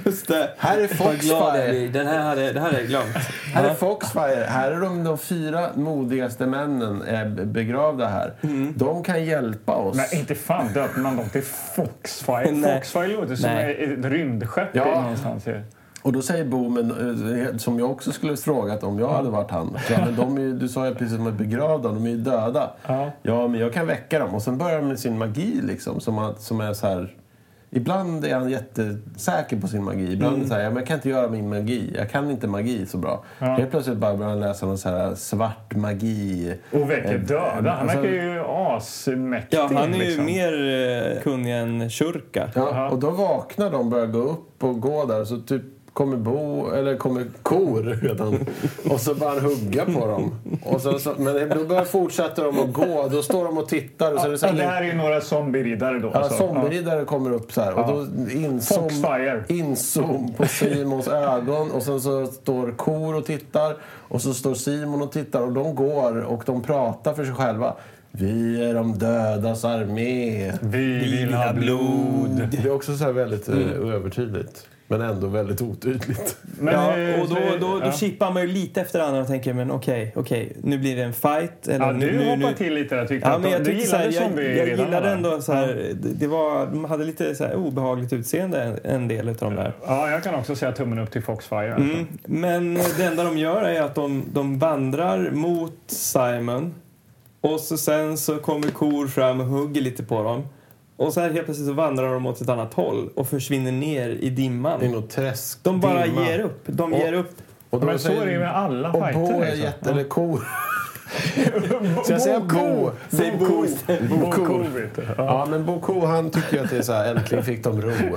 Just det. Här är Foxfire. Den här hade, det här hade jag glömt. Här är. Foxfire. Här är de, de fyra modigaste männen är begravda här. Mm. De kan hjälpa oss. Men inte fan döper man dem till Foxfire. Nej. Foxfire låter som Nej. ett rymdskepp Ja. någonstans. ju. Och då säger Bo, men, eh, som jag också skulle frågat om jag hade varit han. Ja, men de är, ju- du sa ju precis att de är begravda, de är ju döda. Ja. Ja, men jag kan väcka dem. Och sen börjar han med sin magi liksom. Som, att, som är så här... Ibland är han jättesäker på sin magi. Ibland Mm. ja, men jag kan inte göra min magi. Jag kan inte magi så bra. Ja. Helt plötsligt bara börjar han läsa någon så här svart magi. Och väcker Eh, döda. Han alltså- verkar ju asmäktig. Ja, han är ju liksom. mer kunnig än Shurka. Ja, och då vaknar de, börjar gå upp och gå där. Så typ kommer bo, eller kommer kor redan. Och så han hugga på dem. Och så, så, men då börjar fortsätter de att gå. Då står de och tittar. Och så är det så Ja, här det här är ju några zombieriddare då. Ja, alltså. zombieriddare kommer upp så här. Och då inzoom, Foxfire. på Simons ögon. Och sen så står kor och tittar. Och så står Simon och tittar. Och de går och de pratar för sig själva. Vi är de dödas armé. Vi vill ha blod. Det är också så här väldigt eh, övertydligt. Men ändå väldigt otydligt. Men, ja, eh, och då, så- då, då ja. chippar man ju lite efter andra och tänker men okej, okej, nu blir det en fight. Eller Ja, nu, du nu, hoppar nu. till lite där tyckte Ja, att men jag du så här, gillade jag, jag zombieriddarna, gillade ändå så här, det, det var, de hade lite så här obehagligt utseende en, en del utav de där. Ja, jag kan också säga tummen upp till Foxfire. alltså. Mm. Men det enda de gör är att de, de vandrar mot Simon och så sen så kommer kor fram och hugger lite på dem. Och så här helt plötsligt så vandrar de åt ett annat håll och försvinner ner i Det är dimman. något träsk. De bara dimma. ger upp. De Och- ger upp. Och då Men så säger- är det med alla Och fighter. Bo är liksom. jätte... Eller ko. Ska jag säga Bo? Säg Bo Bo. Ja. Men Bo Ko han tycker att det är så här, äntligen fick de ro.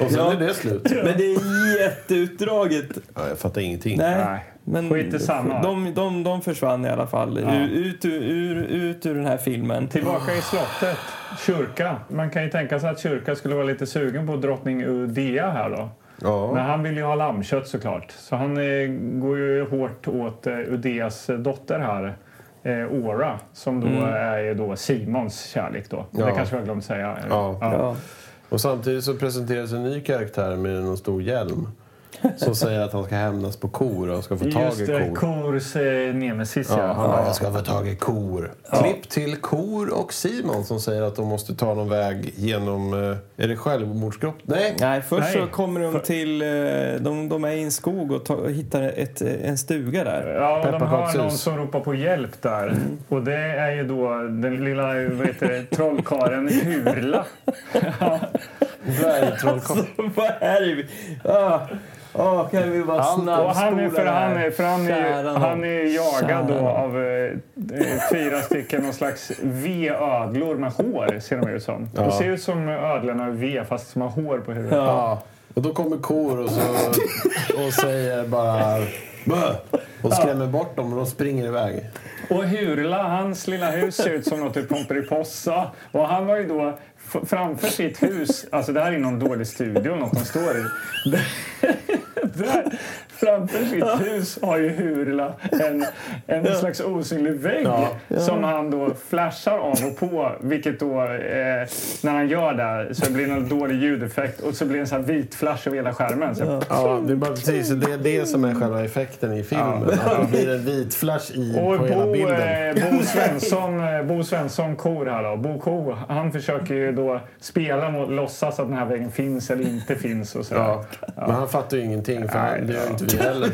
Och sen Ja. är det slut. Men det är jätteutdraget. Ja, jag fattar ingenting. Nej, Nej. Men Skit i samma. de, de, de försvann i alla fall Ja. ut, ur, ur, ut ur den här filmen. Tillbaka i slottet. Kyrka. Man kan ju tänka sig att kyrka skulle vara lite sugen på drottning Udea här då. Ja. Men han vill ju ha lammkött såklart. Så han eh, går ju hårt åt eh, Udeas dotter här. Eh, Ora, som då är då Simons kärlek då. Ja. Det kanske jag glömt säga. Ja. Ja. Och samtidigt så presenteras en ny karaktär med en stor hjälm. Som säger att han ska hämnas på kor och ska få tag Just i det, kor. Kors eh, nemesis Ja, ja. han bara, jag ska få tag i kor. Klipp till Kor och Simon som säger att de måste ta någon väg genom... eh, Är det självmordsgrott? Nej! Nej, först Nej. så kommer de till... eh, De, de är i en skog och, och hittar ett, eh, en stuga där. Ja, de hör Pepparkakshus. någon som ropar på hjälp där. Mm. Och det är ju då den lilla vad heter det, trollkarlen Hurla. Dvärgtrollkarl. Vad är det? Ah, ah, kan vi bara Och han är, för han är, för han är, ju- han är jagad då av eh, fyra stycken någon slags V-ödlor med hår, ser de ut som. Ja. De ser ut som ödlorna V, fast som har hår på huvudet. Ja. Och då kommer Kor och, så, och säger bara... Bö! Och skrämmer bort dem och de springer iväg. Och Hurla, hans lilla hus ser ut som något i Pomperipossa. Och han har ju då framför sitt hus, alltså det här är någon dålig studio något de står i. Där, framför sitt hus har ju Hurla en, en slags osynlig vägg som han då flashar av och på. Vilket då, eh, när han gör det så blir det en dålig ljudeffekt och så blir det en sån här vit flash över hela skärmen. Så, Ja, det är bara precis det, är det som är själva effekten i filmen. Att det blir en vit flash i, Och på hela Bo, bilden. eh, Bo Svensson, eh, Bo Svensson Kor här då. Bo Ko, han försöker ju då spela mot, låtsas att den här vägen finns eller inte finns och så. Ja. Men han fattar ju ingenting, för han, det gör inte vi heller.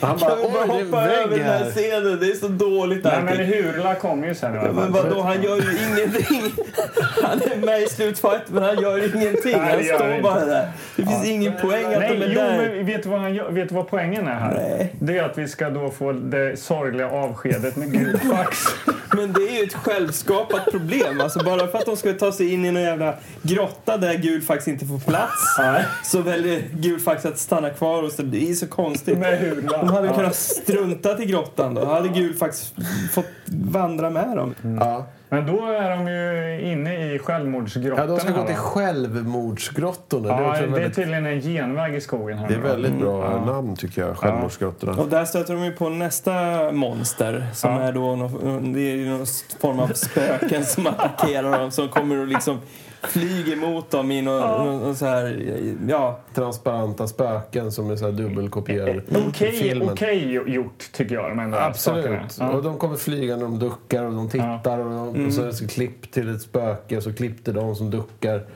Han bara, Kan vi bara oj, det är hoppa över den här här. scenen? Det är så dåligt Nej, men. Hurla kommer ju sen fall. Men vadå, han gör ju ingenting. Han är med i slutfight men han gör ingenting. Nej, Han står bara inte. där. Det finns ingen poäng att Nej, de är jo, där. men vet du, vad han gör, vet du vad poängen är här? Nej. Det är att vi ska då få det sorgliga avskedet med Gudfax. Men det är ju ett självskapat problem. Alltså bara för att de ska ta sig in i någon jävla grotta där Gulfax inte får plats så väljer Gulfax att stanna kvar hos dem. Det är så konstigt. Med Hurla. De hade Ja. kunnat strunta i grottan då. hade Gulfax fått vandra med dem. Ja. Men då är de ju inne i självmordsgrottan. ja, de ska gå till självmordsgrottorna. det, är Ja, också det är väldigt, tydligen en genväg i skogen. Här det är då. väldigt bra namn tycker jag, självmordsgrottorna. Och där stöter de ju på nästa monster som Ja. är då någon, det är någon form av spöken som attackerar dem som kommer och liksom flyger mot dem i någon, så här, ja, Transparenta spöken som är så här dubbelkopierar Okej filmen. okej gjort, tycker jag. De Absolut. Ja. Och de kommer flygande, de duckar och de tittar. Och, de, och så är det så klipp till ett spöke och så klipp till de som duckar.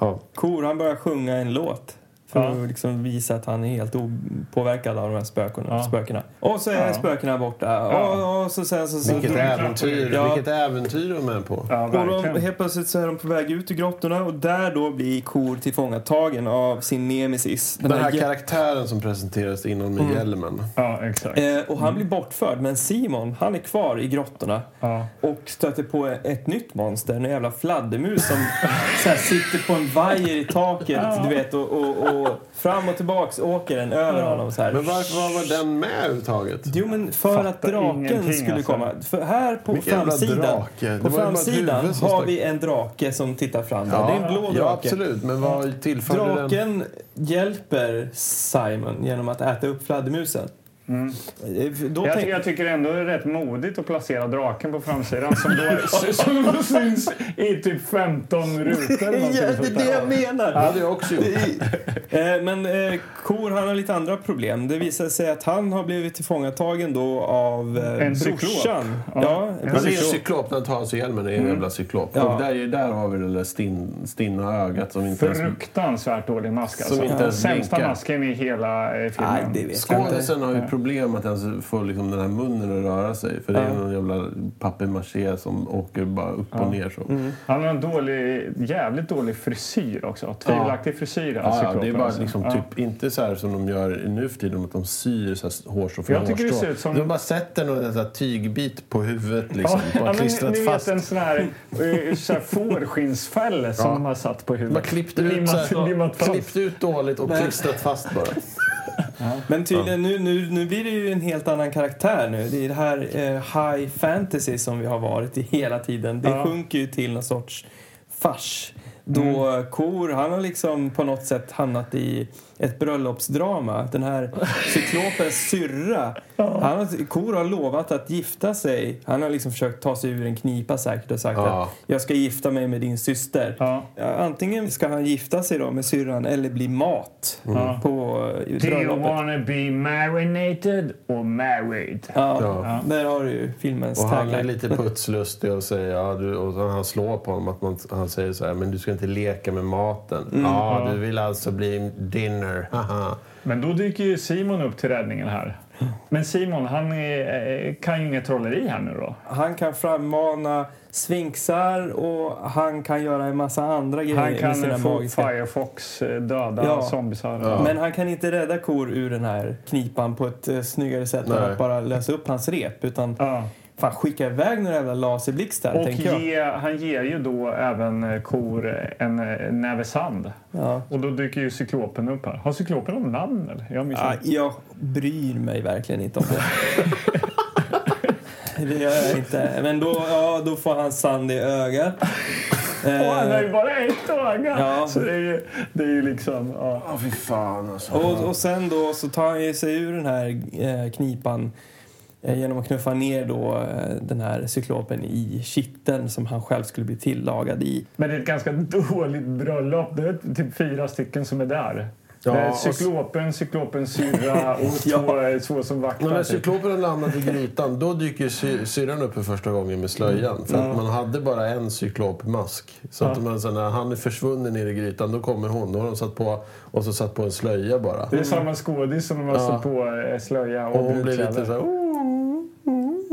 Ja. Kor han börjar sjunga en låt. För Ja. att liksom visa att han är helt opåverkad av de här spökena. Ja. spökena. Och så är Ja. spökena borta. Ja. Och, och så sen så... så Vilket äventyr, klart. Ja. vilket äventyr de är på. Ja, och de, helt plötsligt så är de på väg ut ur grottorna och där då blir Kor tillfångatagen av sin nemesis. Den här jä- karaktären som presenteras innan med hjälmen. Ja, exakt. Eh, och han blir bortförd, men Simon han är kvar i grottorna Ja. och stöter på ett nytt monster, en jävla fladdermus som så här, sitter på en vajer i taket du vet, och, och, och fram och tillbaks åker den över honom. Så här. Men varför var, var den med överhuvudtaget? Jo, men för att Fattar draken ingenting, skulle alltså. komma. För här på Vilken framsidan, drake. På framsidan har stack- vi en drake som tittar fram. där. det är en blå drake. ja, absolut. Men vad tillförde den? Draken hjälper Simon genom att äta upp fladdermusen. Då Mm. Jag, jag tycker ändå det är rätt modigt att placera draken på framsidan som då, som syns i typ 15 rutor. eller Ja, det är det jag menar. Det hade jag också gjort. Eh, Men eh, Kor han har lite andra problem. Det visar sig att han har blivit tillfångatagen då av eh, En brorsan. Ja. Ja, En Men det är en cyklop. cyklop, den tar alltså hjälmen, det är en jävla cyklop. Ja. Och där, där har vi det där stinn, stinna ögat som inte ens... Fruktansvärt dålig mask alltså. Som inte ens Sämsta masken i hela eh, filmen. Nej, det vet. Skådisen har ju problem att ens få liksom den här munnen att röra sig. För det är Ja. någon jävla papier-maché som åker bara upp och ner så. Mm. Han har en dålig, jävligt dålig frisyr också. Tvivelaktig frisyr. den Ja, ja, cyklopen, det är bara alltså. liksom Ja. typ, inte så här som de gör nu för tiden, att de syr så här hårstrå för Jag tycker det hårstrå. ser ut som- De bara sätter någon så här tygbit på huvudet liksom. Ja, bara klistrat ni fast. vet en sån här, eh, så här fårskinnsfäll som Ja. de har satt på huvudet. Bara klippt ut, Limmat- så här, limmat klippt ut dåligt och klistrat fast bara. Men tydligen, nu, nu, nu blir det ju en helt annan karaktär nu. Det är det här eh, high fantasy som vi har varit i hela tiden. Det Ja. sjunker ju till någon sorts fars. Då Mm. Kor, han har liksom på något sätt hamnat i ett bröllopsdrama. Den här cyklopens syrra. Han har, Kor har lovat att gifta sig. Han har liksom försökt ta sig ur en knipa säkert och sagt Ja. att jag ska gifta mig med din syster. Ja. Antingen ska han gifta sig då med syrran eller bli mat Ja. på eh, Do you bröllopet. wanna be marinated or married? Ja, Ja. där har du ju filmens Och han är lite putslustig och säger, ja, du, och han slår på honom att man, han säger så här, men du ska inte leka med maten. Mm. ja, Ja. du vill alltså bli dinner. Haha. Men då dyker ju Simon upp till räddningen här. Men Simon, han är, eh, kan ju inget trolleri här nu då. Han kan frammana sfinxar och han kan göra en massa andra grejer Han med sina kan få magiska... Firefox eh, döda Ja. zombisar. Ja. Men han kan inte rädda kor ur den här knipan på ett uh, snyggare sätt än att bara lösa upp hans rep. Utan Ja. Fan, skicka iväg några jävla laserblixtar, Och tänker jag. ge, han ger ju då även eh, kor en eh, näve sand. Ja. Och då dyker ju cyklopen upp här. Har cyklopen någon namn eller? Jag. Ja, jag bryr mig verkligen inte om det. det gör jag inte. Men då, ja, då får han sand i ögat. Och han har ju Eh, bara ett öga! Ja. Så det är ju, det är ju liksom... Ja. Ja, fy fan alltså. och, och sen då så tar han sig ur den här eh, knipan genom att knuffa ner då eh, den här cyklopen i kitteln som han själv skulle bli tillagad i. Men det är ett ganska dåligt bröllop. Det är typ fyra stycken som är där. Ja, Ja, och- cyklopen, cyklopens syrra och två, eh, två som vaktar. Men när typ. cyklopen har landat i grytan, då dyker sy- syrran upp för första gången med slöjan. För att man hade bara en cyklopmask. Så att man, när han är försvunnen ner i grytan, då kommer hon. Då har de satt på, och så satt på en slöja bara. Det är samma skådis som de har Ja. satt på eh, slöja och, Och hon blir lite så här...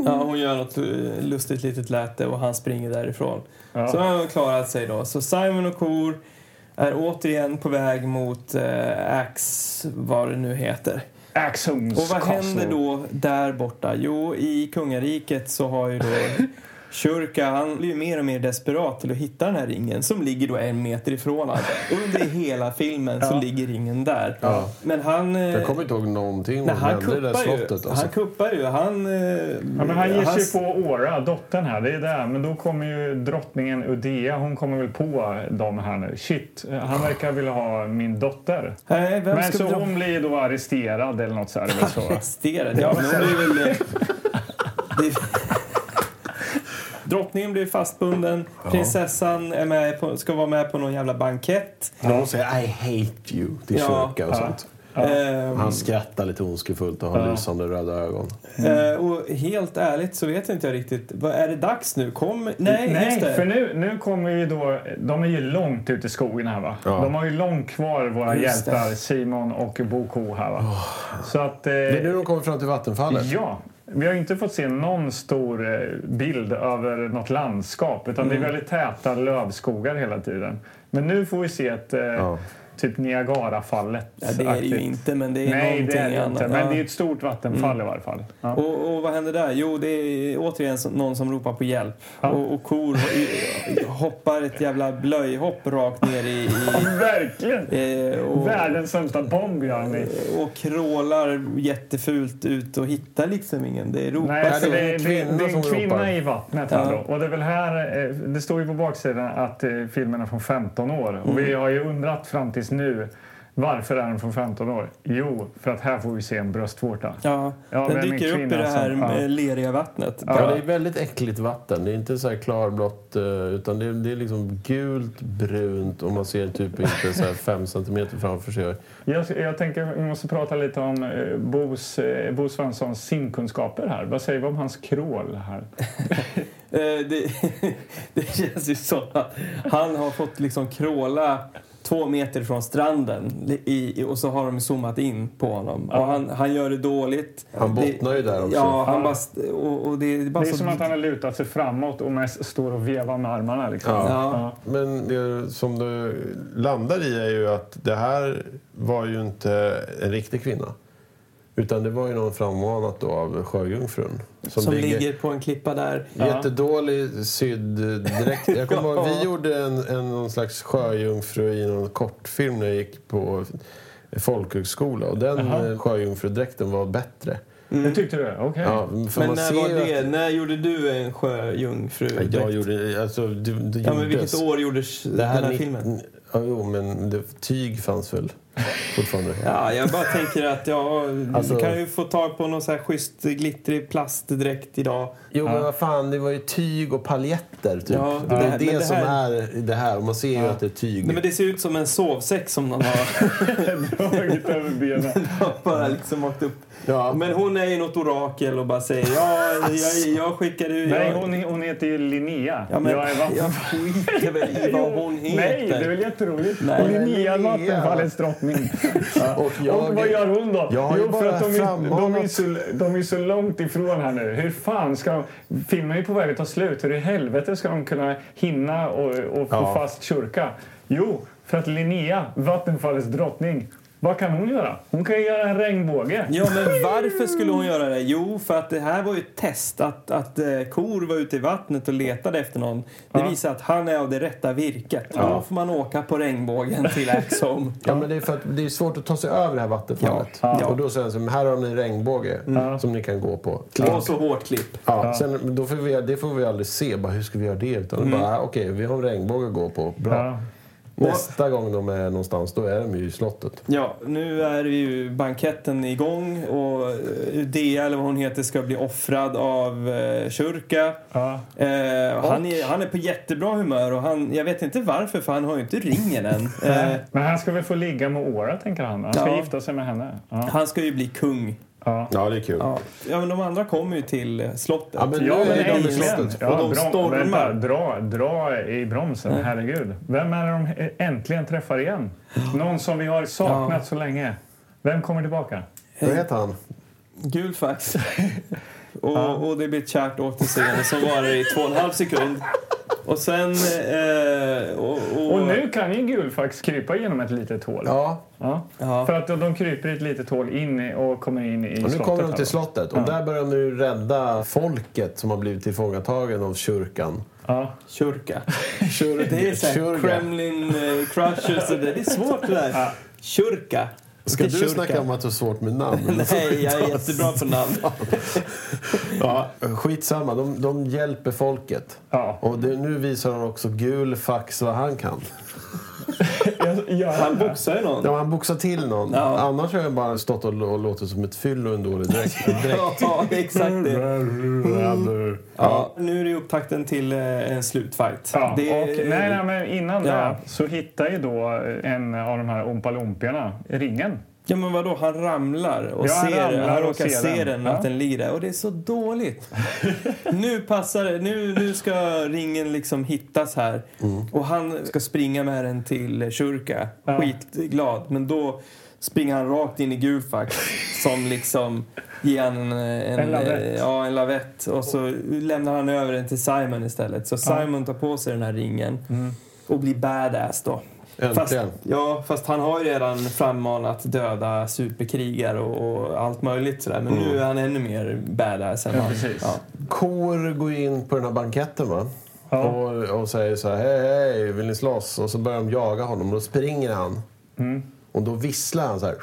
Ja, hon gör något eh, lustigt litet läte och han springer därifrån. Ja. Så han har klarat sig då. Så Simon och Kor är återigen på väg mot eh, Axe, vad det nu heter. Axons Och vad händer då där borta? Jo, i kungariket så har ju då Shurka, han blir ju mer och mer desperat till att hitta den här ringen som ligger då en meter ifrån honom. Under hela filmen så Ja. ligger ringen där. Ja. Men han... eh, Jag kommer inte ihåg någonting om Nej, han det kuppar ju. slottet. Han Alltså. kuppar ju. Han... eh, Ja, men han ger han- sig på Aura, dottern här. Det är där. Men då kommer ju drottningen Udea. Hon kommer väl på dem här nu. Shit, han verkar vilja ha min dotter. Nej, vem Men ska så hon blir då arresterad eller något så här. det. Arresterad? Ja, men hon blir väl... det- Drottningen blir fastbunden. Prinsessan är med på, ska vara med på någon jävla bankett. När hon säger I hate you till Ja. kyrka och Ja. sånt. Ehm, Han skrattar lite ondskefullt och har lysande röda ögon. eh, och helt ärligt så vet inte jag riktigt. Vad, är det dags nu? Kom, nej, just Nej, det. för nu, nu kommer ju då... De är ju långt ute i skogen här va? Ja. De har ju långt kvar, våra Just det. hjältar Simon och Bo Ko här va? Så att... Eh, Det är nu de kommer fram till vattenfallet. Ja, vi har inte fått se någon stor eh, bild över något landskap utan Mm. det är väldigt täta lövskogar hela tiden. Men nu får vi se ett eh, typ Niagarafallet. Ja, det är det ju inte, men det är Nej, någonting det är det annat. inte. Ja. Mm. Men det är ett stort vattenfall i varje fall. Ja. Och, och vad händer där? Jo, det är återigen någon som ropar på hjälp. Ja. Och, och kor hoppar ett jävla blöjhopp rakt ner i... i Verkligen! eh, och, Världens sämsta bomb gör ni. och krålar jättefult ut och hittar liksom ingen. Det ropas Nej, för det det, är det, en det, kvinna är en som kvinna ropar. i vattnet här Ja. då. Och det är väl här, eh, det står ju på baksidan att eh, filmen är från 15 år. Och Mm. vi har ju undrat fram tills nu varför är den från 15 år? Jo, för att här får vi se en bröstvårta. Ja, Ja, den dyker upp i det här som- ja. leriga vattnet. Ja, det är väldigt äckligt vatten. Det är inte så här klarblått eh, utan det är, det är liksom gult, brunt och man ser typ inte så här fem centimeter framför sig. Jag, jag tänker vi måste prata lite om eh, Bos, eh, Bo Svenssons simkunskaper här. Vad säger vi om hans krål här? Eh, det, det känns ju så att han har fått liksom kråla två meter från stranden i, och så har de zoomat in på honom. Och han, han gör det dåligt. Han Det- bottnar ju där också. Ja, han Ja. bara, och, och det är bara Det är så... som att han har lutat sig framåt och mest står och vevar med armarna. Liksom. Ja. Ja. Men det som du landar i är ju att det här var ju inte en riktig kvinna. Utan det var ju någon frammanat då av sjöjungfrun. Som, ligger på en klippa där. Jättedålig sydd dräkt. Jag kommer ihåg, vi Ja. gjorde en, en någon slags sjöjungfru i någon kortfilm när jag gick på folkhögskola. Och den eh, sjöjungfrudräkten var bättre. Det tyckte du? Okej. Ja, för Men när var det? Att, När gjorde du en sjöjungfru? Ja, jag gjorde, alltså, det, det Ja, men vilket år gjordes Det den här, här nitt- filmen? Ja, jo, men det, tyg fanns väl fortfarande? Ja, jag bara tänker att ja, Alltså- du kan ju få tag på någon så här schysst glittrig plastdräkt idag. Jo, men vad fan, det var ju tyg och paljetter typ. Ja, det är det det, här- det som är det här. Och man ser ju att det är tyg. Nej, men det ser ut som en sovsäck som någon har Dragit över benen. bara liksom åkt upp. Ja. Men hon är ju något orakel och bara säger ja, jag, jag skickar ut... Nej, hon, hon heter ju Linnea. Ja, men jag är vatten... jag skiter väl i vad hon heter. Nej, det är väl jätteroligt. Nej. Och Linnea. Vattenfallets drottning. Ja. Och jag- och vad gör hon då? Jag har jo, för att de är, de, är så, de är så långt ifrån här nu. Hur fan ska de... Filmen är på väg att ta slut. Hur i helvete ska de kunna hinna och, och få Ja. fast kyrka? Jo, för att Linnea, Vattenfallets drottning, vad kan hon göra? Hon kan göra en regnbåge. Ja, men varför skulle hon göra det? Jo, för att det här var ju ett test. Att, att eh, kor var ute i vattnet och letade efter någon. Det Ja. visar att han är av det rätta virket. Då får man åka på regnbågen till Axome. Ja, men det är för att det är svårt att ta sig över det här vattenfallet. Ja. Ja. Och då säger han så här, här har ni en regnbåge som ni kan gå på. Klipp. Och så hårt klipp. Ja, Sen, då får vi, det får vi aldrig se. Bara, hur ska vi göra det? Utan bara, ah, okej, vi har en regnbåge att gå på. Bra. Nästa gång de är någonstans, då är de ju i slottet. Ja, nu är ju banketten igång och eh, Dea, eller vad hon heter, ska bli offrad av eh, kyrka. Ja. Eh, han, är, han är på jättebra humör och han, jag vet inte varför för han har ju inte ringen än. Eh, Men han ska väl få ligga med Åra, tänker han. Han ska Ja. gifta sig med henne. Ja. han ska ju bli kung. Ja. Ja, det är kul. Ja, ja men de andra kommer ju till slottet. Ja, men Ja, men är de slottet. Ja, Och de bra- stormar. Vänta, dra, dra i bromsen, herregud. Vem är det de äntligen träffar igen? Någon som vi har saknat så länge. Vem kommer tillbaka? Vad heter han? Gul fax. och, och det blir ett kärt återseende som varar i två och en halv sekund. Och sen... Eh, och, och, Och nu kan ju Gulfax krypa genom ett litet hål. Ja, Ja. Ja. För att de kryper i ett litet hål in och kommer in i och nu slottet. kommer de till slottet. Och där börjar de nu rädda folket som har blivit tillfångatagen av kyrkan. Ja. Kyrka. Kyrka. Det är så här, Kyrka. Kremlin uh, crushers och det. Är svårt det där. Kyrka. Ska du kyrka. snacka om att du har svårt med namn? Nej, jag är jättebra på namn. Ja, skitsamma, de, de hjälper folket. Ja. Och det, nu visar han också gul fax vad han kan. Jag, jag, Han boxar ju någon. Ja, han boxar till någon. Ja. Annars har jag bara stått och, och låtit som ett fyllo och en dålig dräkt. dräkt. Ja, exakt det. Ja, nu är det upptakten till eh, en slutfight. Ja, det, och, nej, nej, men innan Ja. det så hittar ju då en av de här Oompa ringen. Ja men vadå, han ramlar och Ja, han ser, ramlar han och råkar ser se den. att Ja. den ligger där och det är så dåligt. nu passar det, nu, nu ska ringen liksom hittas här och han ska springa med den till kyrka, Ja. skitglad. Men då springer han rakt in i Gulfax som liksom ger han en, en, En lavett. Ja, en lavett och så lämnar han över den till Simon istället. Så Simon tar på sig den här ringen och blir badass då. Fast, ja, fast han har ju redan frammanat döda superkrigare och, och allt möjligt sådär. Men nu är han ännu mer badass än Ja, han. Ja. Kor går in på den här banketten va? Ja. Och, och säger så här, hej hej, vill ni slåss? Och så börjar de jaga honom och då springer han. Mm. Och då visslar han så här.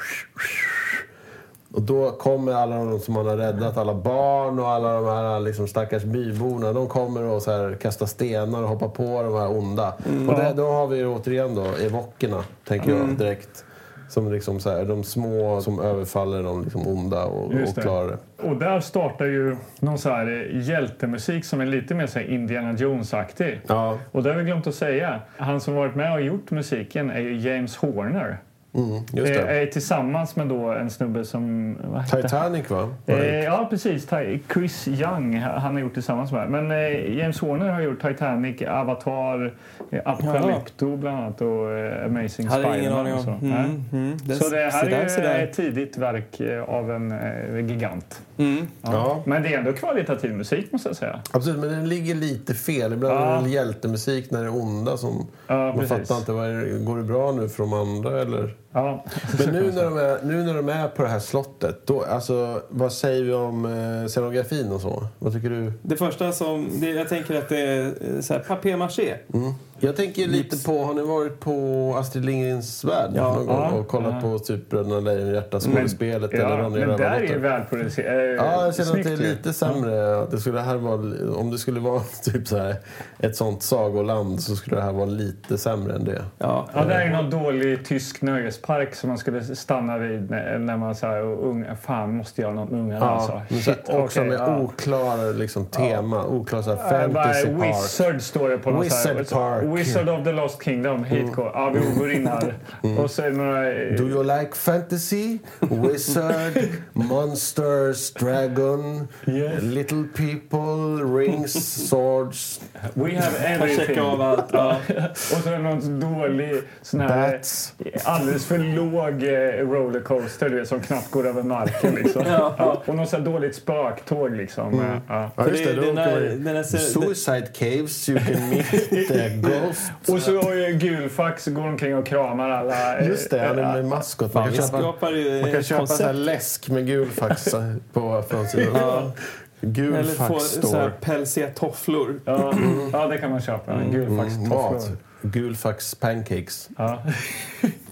Och då kommer alla de som han har räddat, alla barn och alla de här liksom stackars byborna. De kommer och så här kastar stenar och hoppar på de här onda. Mm. Och det, då har vi återigen då evockerna, tänker jag direkt. Som liksom så här, de små som överfaller de liksom onda och, och klarar det. Och där startar ju någon så här hjältemusik som är lite mer så Indiana Jones-aktig. Ja, Och det har vi glömt att säga. Han som varit med och gjort musiken är ju James Horner. Mm, just Eh, det. Är tillsammans med då en snubbe som... Vad heter han? Titanic va? Eh, ja, precis. Chris Young han har gjort tillsammans med. Men eh, James Horner har gjort Titanic, Avatar, eh, Apocalypto bland annat och eh, Amazing Spider-Man. så. Mm, mm. Det- Så det här se där, är ju där. ett tidigt verk eh, av en eh, gigant. Mm. Ja. Ja. Men det är ändå kvalitativ musik måste jag säga. Absolut, men den ligger lite fel. Ibland Ja. är det hjältemusik när det är onda som... Ja, man fattar inte, vad är det, går det bra nu för de andra eller? Ja. Men nu när, de är, nu när de är på det här slottet, då, alltså, vad säger vi om eh, scenografin och så? Vad tycker du? Det första som... Det, jag tänker att det är eh, så här, papier-maché. Mm. Jag tänker lite på, har ni varit på Astrid Lindgrens Värld Ja. någon gång Ja. och kollat Ja. på typ Bröderna Lejonhjärta skådespelet eller ja, Ronja men där är välproducerat. Eh, Ja, jag känner att det är lite sämre. Det skulle här vara, om det skulle vara typ så här, ett sånt sagoland så skulle det här vara lite sämre än det. Ja. Ja, det är ju någon dålig tysk nöjespark som man skulle stanna vid när, man säger unga, fan måste göra något med ungarna alltså. men så, Shit, också okej, med ja. oklar liksom, tema, oklar så här, Eh, fantasy park. Wizard står det på något så här- Wizard Park. Mm. Wizard of the Lost Kingdom. Hit går. Ja, vi går in här. Och så är det några... Do you like fantasy? Wizard, monsters, dragon, Yes. little people, rings, swords, We have everything. av allt. Ja. Och så är det någon dålig sån här bats. alldeles för låg eh, rollercoaster du vet, som knappt går över marken. Liksom. Ja. Ja, och något så dåligt spöktåg liksom. Mm. Ja. Ja, just det- det. Här ser- Suicide caves, you can meet the ghost. Och så har ju Gulfax går omkring och kramar alla. eh, Just det, han är med maskot. Man kan köpa, man kan köpa så läsk med gulfax på framsidan. Ja. Eller få så här pälsiga tofflor. Ja, ja, det kan man köpa. Mm, Gulfax mat. tofflor. Gulfax pancakes. Ja.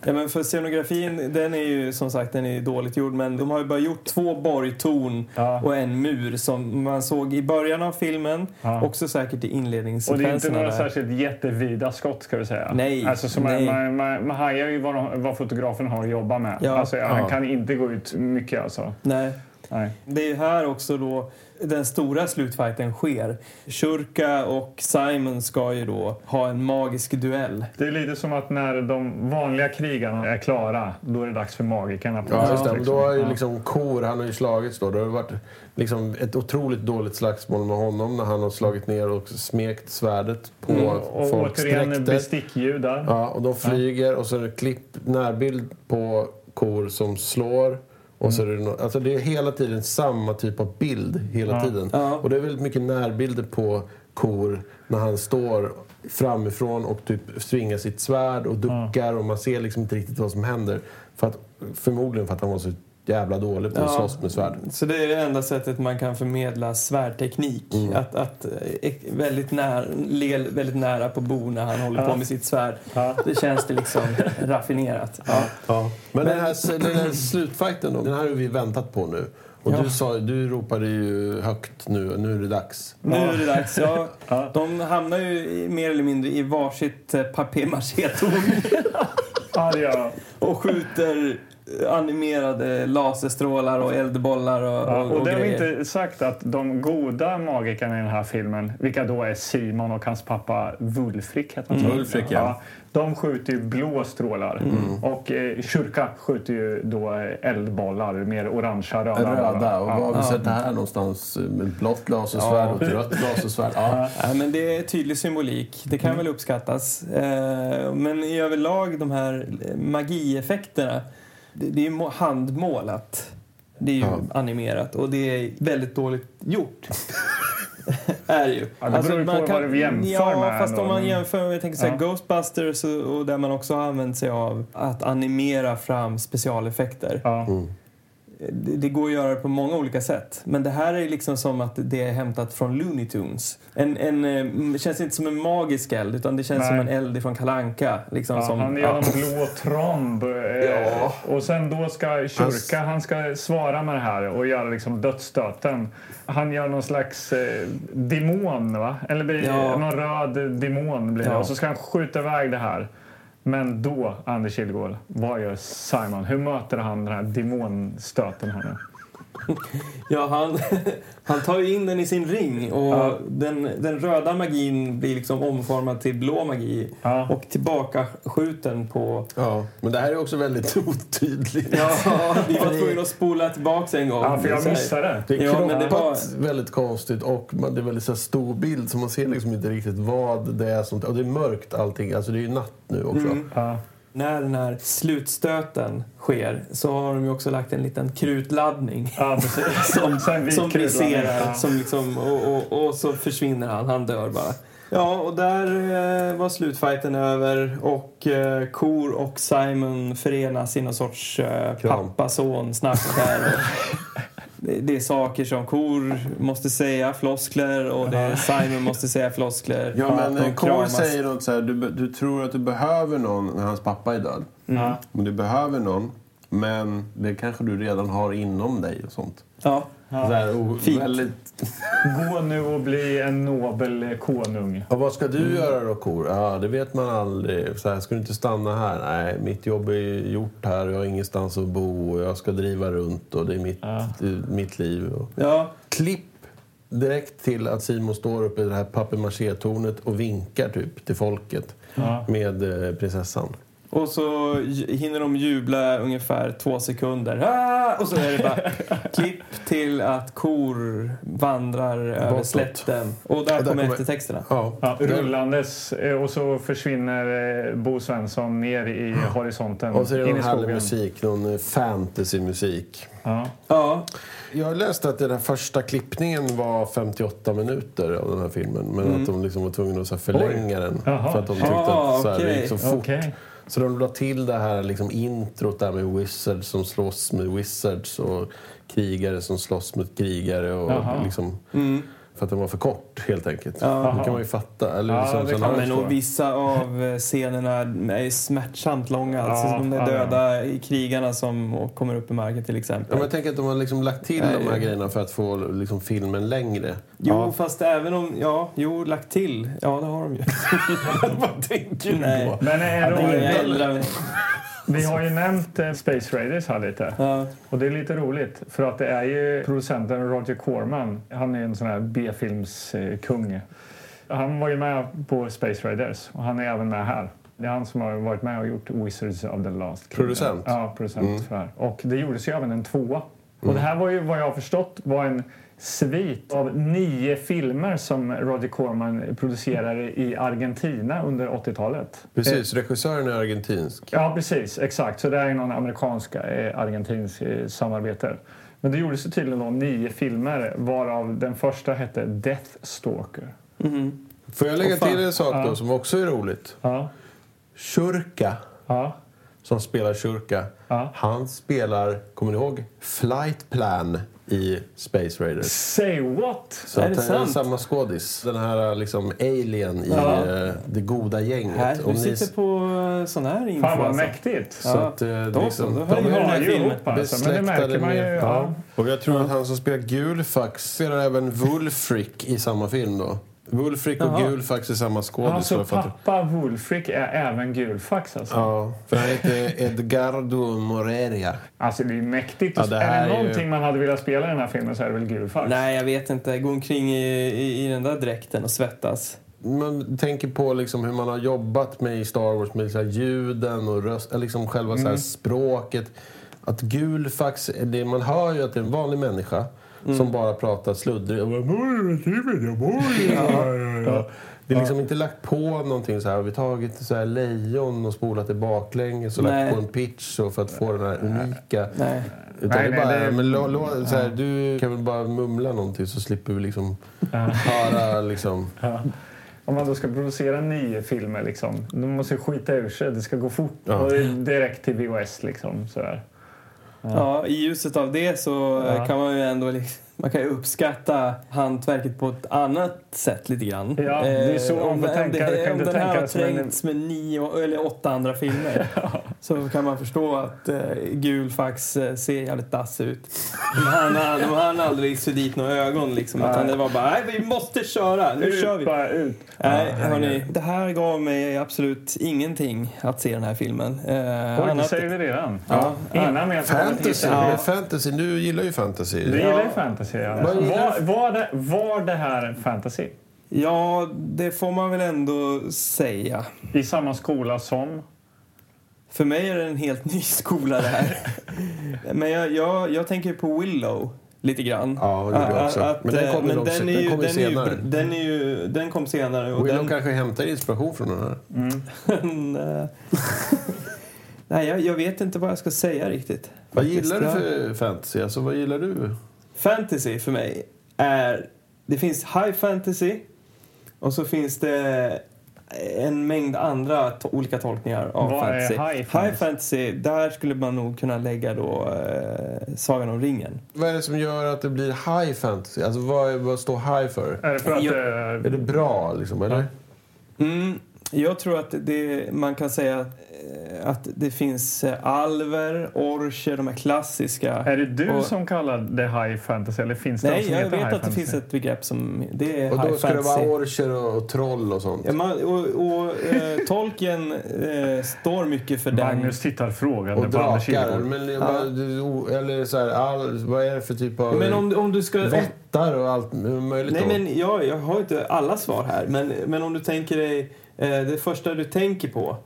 Ja, men för scenografin, den är ju som sagt den är dåligt gjord men de har ju bara gjort två borgtorn Ja. och en mur som man såg i början av filmen, Ja. också säkert i Och det är inte inledningssekvenserna några där. särskilt jättevida skott ska vi säga. Nej, Alltså, så man, nej. Man, man, man hajar ju vad, vad fotografen har att jobba med. Ja. Alltså, Han Ja. kan inte gå ut mycket alltså. Nej. Nej. Det är ju här också då den stora slutfighten sker. Shurka och Simon ska ju då ha en magisk duell. Det är lite som att när de vanliga krigarna är klara, då är det dags för magikerna. Ja, just det. Liksom. då har ju liksom Kor, han har ju slagits då. Det har varit liksom ett otroligt dåligt slagsmål med honom när han har slagit ner och smekt svärdet på Mm, Och folks återigen dräkter. bestickljud där. Ja, och de flyger och så är det klipp, närbild på kor som slår. Och så är det, no- alltså det är hela tiden samma typ av bild. hela Ja. tiden. Ja. Och det är väldigt mycket närbilder på kor när han står framifrån och typ svingar sitt svärd och duckar och man ser liksom inte riktigt vad som händer. För att, förmodligen för att han var så jävla dålig på att Ja. slåss med svärd. Så det är det enda sättet man kan förmedla svärdteknik. Mm. Att, att eh, väldigt, nära, le väldigt nära på Bo när han håller på med sitt svärd. Ja. Det känns det liksom raffinerat. Ja. Ja. Men den här, den här slutfighten då, den här har vi väntat på nu. Och Ja. du, sa, du ropade ju högt nu, nu är det dags. Nu är det dags. Ja, Ja. de hamnar ju mer eller mindre i varsitt eh, papier-maché-torn Ja, och skjuter animerade laserstrålar och eldbollar och, Ja, och, och det har vi inte sagt att de goda magikerna i den här filmen, vilka då är Simon och hans pappa Wulfric, heter han så? Wulfric, ja. De skjuter ju blå strålar och eh, Kyrka skjuter ju då eh, eldbollar, mer orangea, röda. Röda. Och var har vi sett det här någonstans? Med blått lasersvärd och ett rött lasersvärd. Ja. Ja, men det är tydlig symbolik. Det kan väl uppskattas. Eh, men i överlag, de här magieffekterna, det, det är handmålat. Det är ju Ja. animerat och det är väldigt dåligt gjort. är ju. Ja, det beror ju på vad vi jämför ja, med fast om man jämför med jag tänker så här, Ja. Ghostbusters och, och där man också har använt sig av att animera fram specialeffekter. Ja. Det, det går att göra det på många olika sätt. Men det här är liksom som att det är hämtat från Looney Tunes. En, en, eh, det känns inte som en magisk eld, utan det känns Nej. som en eld från Kalanka. Liksom Ja, som, han gör en blå tromb. Eh, Ja. Och sen då ska Kyrka, han ska svara med det här och göra liksom dödsstöten. Han gör någon slags eh, demon, va? Eller blir, Ja. någon röd demon blir det. Ja. Och så ska han skjuta iväg det här. Men då, Anders Kilgård, vad gör Simon? Hur möter han den här demonstöten här nu? Ja, han, han tar ju in den i sin ring och Ja. den, den röda magin blir liksom omformad till blå magi Ja. och tillbaka skjuten på... ja. Men det här är också väldigt otydligt. Ja, vi var tvungna att spola tillbaka en gång. Ja, för jag missade det. Det är Ja, men det var- väldigt konstigt och det är väldigt så stor bild så man ser liksom inte riktigt vad det är som... Och det är mörkt allting. Alltså det är ju natt nu också. Mm. Ja. När den här slutstöten sker så har de ju också lagt en liten krutladdning. Ja, som, som briserar Ja. som liksom, och, och, och så försvinner han. Han dör bara. Ja, och där eh, var slutfighten över och eh, Kor och Simon förenas i någon sorts eh, pappa-son-snack det, är saker som Kor måste säga, floskler, och det är Simon måste säga floskler. Ja, men De kramas. säger något så här, du, du tror att du behöver någon när hans pappa är död. Ja. Men du behöver någon, men det kanske du redan har inom dig och sånt. Ja. Så här, och Fint. väldigt... Gå nu och bli en nobel konung. Och vad ska du Mm. göra då, Kor? Ja, det vet man aldrig. Så här, ska du inte stanna här? Nej, mitt jobb är gjort här. Jag har ingenstans att bo. Och jag ska driva runt och det är mitt, Ja. det är mitt liv. Och... Ja, Klipp direkt till att Simon står uppe i det här papier-maché-tornet och vinkar typ till folket Ja. med eh, prinsessan. Och så hinner de jubla ungefär två sekunder. Ah! Och så är det bara klipp till att kor vandrar över Bortåt. slätten. Och där Och där kommer eftertexterna. Ja, Ja, det- rullandes eh, och så försvinner eh, Bo Svensson ner i horisonten. Och så är det någon härlig musik, någon eh, fantasymusik. Ja. Ja, Jag läste att den här första klippningen var 58 minuter av den här filmen. Men att de liksom var tvungna att förlänga den. Jaha. För att de tyckte Ah, att så här, det okej. gick så fort. Okej. Så de la till det här liksom introt där med wizards som slåss med wizards och krigare som slåss mot krigare. Och Jaha. liksom, Mm. För att den var för kort helt enkelt. Ja. Det kan man ju fatta. Eller Ja, liksom, har- men och vissa av eh, scenerna är smärtsamt långa. Alltså Ja, de där ja, ja. döda i krigarna som kommer upp i marken till Ja, exempel. men jag tänker att de har liksom lagt till Nej. de här grejerna för att få liksom, filmen längre. Jo, fast även om... Ja, jo, lagt till. Ja, det har de ju. Vad tänker du Nej. på? Men är Det är det, äldre. Vi har ju nämnt eh, Space Raiders här lite. Ja. Och det är lite roligt för att det är ju producenten Roger Corman. Han är en sån här B-filmskung. Han var ju med på Space Raiders och han är även med här. Det är han som har varit med och gjort Wizards of the Last Kingdom. Producent? Ja, producent Mm. för det här. Och det gjordes ju även en tvåa. Och det här var ju vad jag har förstått var en svit av nio filmer som Roger Corman producerade i Argentina under 80-talet. Precis, regissören är argentinsk. Ja, precis. Exakt. Så det är någon amerikansk, eh, argentinsk eh, samarbete. Men det gjordes tydligen då nio filmer varav den första hette Death Stalker. Mhm. Får jag lägga till en sak då Ja. som också är roligt? Ja, Kyrka, ja, som spelar kyrka, Ja. han spelar, kommer ni ihåg, Flight Plan i Space Raiders. Say what? Så Är det det är sant? samma skådis. Den här liksom alien i Ja. eh, det goda gänget. Här, Om du ni- sitt på eh, sån här info Fan vad alltså. mäktigt. Så Ja. att, eh, Då liksom, då hör de här ju ihop alltså, men det besläktade märker man ju. med- Ja. Och jag tror att han som spelar Gulfax spelar även Wulfric i samma film då. Wulfric och Jaha. Gulfax är samma skådis. Alltså pappa Wulfric är även gulfax alltså. Ja, för han heter Edgardo Moreira. Alltså det är mäktigt. Ja, det är är det ju- någonting man hade velat spela i den här filmen så är det väl gulfax. Nej, jag vet inte. Gå omkring i, i, i den där dräkten och svettas. Man tänker på liksom hur man har jobbat med i Star Wars med så här ljuden och röst, eller liksom själva så här språket. Att Gulfax, det, man hör ju att det är en vanlig människa som bara pratar sluddrigt. och bara, "Oj, det är jag bor i." Ja, ja, ja. Det är liksom inte lagt på någonting så här. Vi har tagit så här lejon och spolat det baklänges och Nej. lagt på en pitch och för att få den här unika. Nej. Utan Nej, det är nej, bara, det- men lo, lo, så här, du kan väl bara mumla någonting så slipper vi liksom höra liksom. Ja. Om man då ska producera nio filmer liksom, då måste skita ur sig. Det ska gå fort Ja. och direkt till VHS liksom. Sådär. Ja, i ljuset av det så eh, kan man ju ändå liksom, man kan ju uppskatta hantverket på ett annat sätt lite grann. Ja, det är så Eh, man om, får om tänka. Det, kan om den här har trängts med nio eller åtta andra filmer så kan man förstå att eh, Gulfax eh, ser jävligt dass ut. De hann, de hann aldrig sy dit några ögon liksom. Utan det var bara, nej vi måste köra, nu kör vi. Ut, bara ut. Nej, Ja, hörni, det här gav mig absolut ingenting att se den här filmen. Eh, Oj, det annat- säger vi redan. Ja. Innan vi ens Fantasy, men fantasy, du gillar ju fantasy. Du gillar ju fantasy. Gillar Var, var, det, var det här en fantasy? Ja, det får man väl ändå säga. I samma skola som? För mig är det en helt ny skola det här. Men jag, jag, jag tänker på Willow lite grann. Ja, det gjorde jag också. Att, Men den kommer men den, är ju, kommer den, är ju, senare. den, är ju, den kom senare. Och Willow den, kanske hämtar inspiration från den här. eh, Nej, jag, jag vet inte vad jag ska säga riktigt. Vad gillar du för fantasy? Alltså, vad gillar du? Fantasy för mig är... Det finns high fantasy och så finns det en mängd andra to- olika tolkningar av Vad är fantasy. high fantasy? fantasy, där skulle man nog kunna lägga då eh, Sagan om ringen. Vad är det som gör att det blir high fantasy? Alltså, vad, är, vad står high för? Är det för att... Eh, Är det bra, liksom? Eller? Mm, jag tror att det, man kan säga att det finns eh, alver, orcher, de här klassiska. är det du Och- som kallar det high fantasy eller finns det de Nej, som jag heter vet high att det fantasy? finns ett begrepp som det är Och high då ska det fantasy. vara orcher och, och troll och sånt? Ja, man, och och eh, Tolkien eh, står mycket för den. Magnus tittar frågande och på Anders drakar? Men, Eller så här, all, vad är det för typ av... Men om, du- om du ska... Vättar och allt möjligt Nej, då? men jag, jag har inte alla svar här. Men, men om du tänker dig eh, det första du tänker på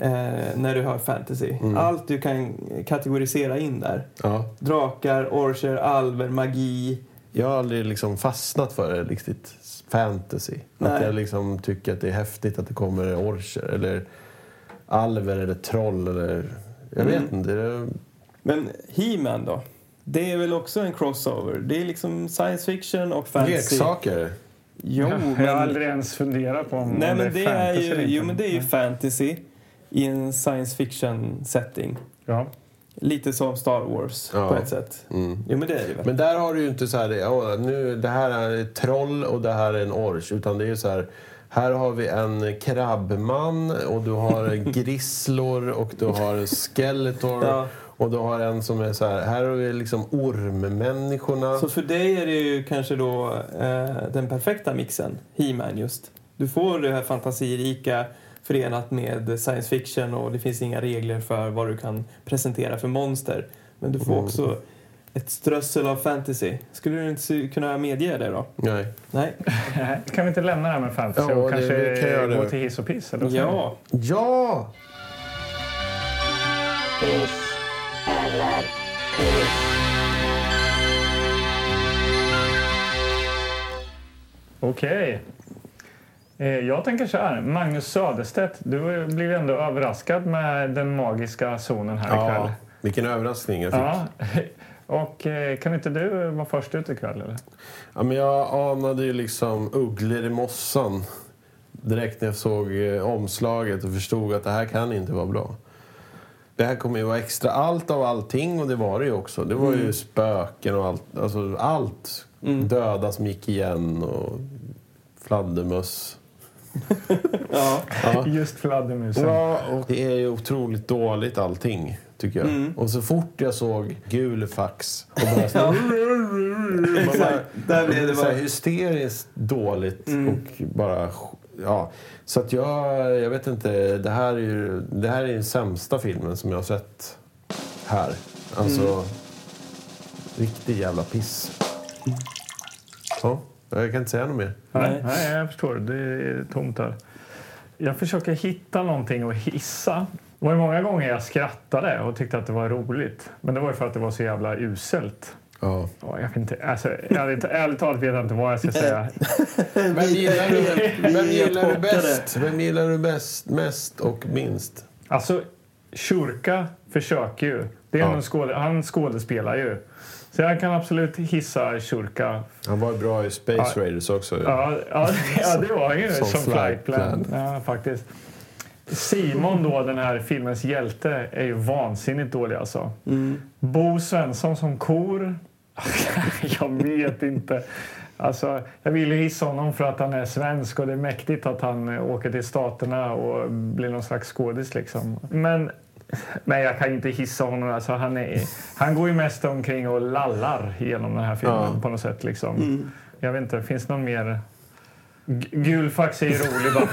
eh, när du hör fantasy. Mm. Allt du kan kategorisera in där. Ja. Drakar, orcher, alver, magi. Jag har aldrig liksom fastnat för det riktigt. Fantasy. Att Nej. jag liksom tycker att det är häftigt att det kommer orcher eller alver eller troll eller... Jag Mm. vet inte. Det, Men He-Man då? Det är väl också en crossover? Det är liksom science fiction och fantasy. leksaker. Jo, Jag har men... aldrig ens funderat på om, Nej, men det är fantasy ju, eller jo, men det är ju fantasy i en science fiction setting. Ja. Lite som Star Wars Ja. på ett sätt. Mm. Jo, men det är det väl. Men där har du ju inte så här, nu, det här är ett troll och det här är en ors. Utan det är ju så här, här har vi en krabbman och du har grisslor och du har skeletor. Ja. Och du har en som är så här, här har vi liksom ormmänniskorna. Så för dig är det ju kanske då eh, den perfekta mixen, He-Man just. Du får det här fantasirika förenat med science fiction och det finns inga regler för vad du kan presentera för monster. Men du får Mm. också ett strössel av fantasy. Skulle du inte kunna medge det då? Nej. Nej? Kan vi inte lämna det här med fantasy Ja, och det- kanske vi kan det. gå till hiss och piss? Eller Ja. Ja! Okej. Eh, Jag tänker så här. Magnus Söderstedt, du blev ändå överraskad med den magiska zonen här ikväll. Ja, vilken överraskning jag fick. Ja. Ja. Och eh, kan inte du vara först ut ikväll? Eller? men jag anade ju liksom ugglor i mossan direkt när jag såg eh, omslaget och förstod att det här kan inte vara bra. Det här kommer ju vara extra allt av allting och det var det ju också. Det var ju spöken och allt. Alltså allt. Döda som gick igen och fladdermöss. ja. Ja. Just fladdermusen. Ja, och det är ju otroligt dåligt allting. tycker jag. Och så fort jag såg gul fax och bara så, Exakt. Där blev det så bara... hysteriskt dåligt och bara... Ja. Så att jag, jag vet inte, det här är ju det här är den sämsta filmen som jag har sett här. Alltså, riktig jävla piss. Ja, jag kan inte säga något mer. Nej. Nej, jag förstår. Det är tomt här. Jag försöker hitta någonting att hissa. Det var många gånger jag skrattade och tyckte att det var roligt. Men det var ju för att det var så jävla uselt. Ja. Ja, Jag vet inte, alltså, ärligt, ärligt talat vet jag inte vad jag ska säga. Vem gillar du, vem gillar du bäst? Vem gillar du bäst, mest och minst? Alltså, Shurka försöker ju. Det är Ja. en skåde, han skådespelar ju. Så jag kan absolut hissa Shurka. Han var ju bra i Space Raiders också. Ja, ja, ja det var ju Som som, flight flight plan. Ja, faktiskt. Simon då, den här filmens hjälte, är ju vansinnigt dålig alltså. Bo Svensson som kor. jag vet inte. Alltså, jag vill ju hissa honom för att han är svensk och det är mäktigt att han åker till Staterna och blir någon slags skådis liksom. Men Nej, jag kan inte hissa honom. Alltså, han, är, han går ju mest omkring och lallar genom den här filmen Ja. på något sätt. Liksom. Jag vet inte, finns någon mer... G- Gulfax är ju rolig bara.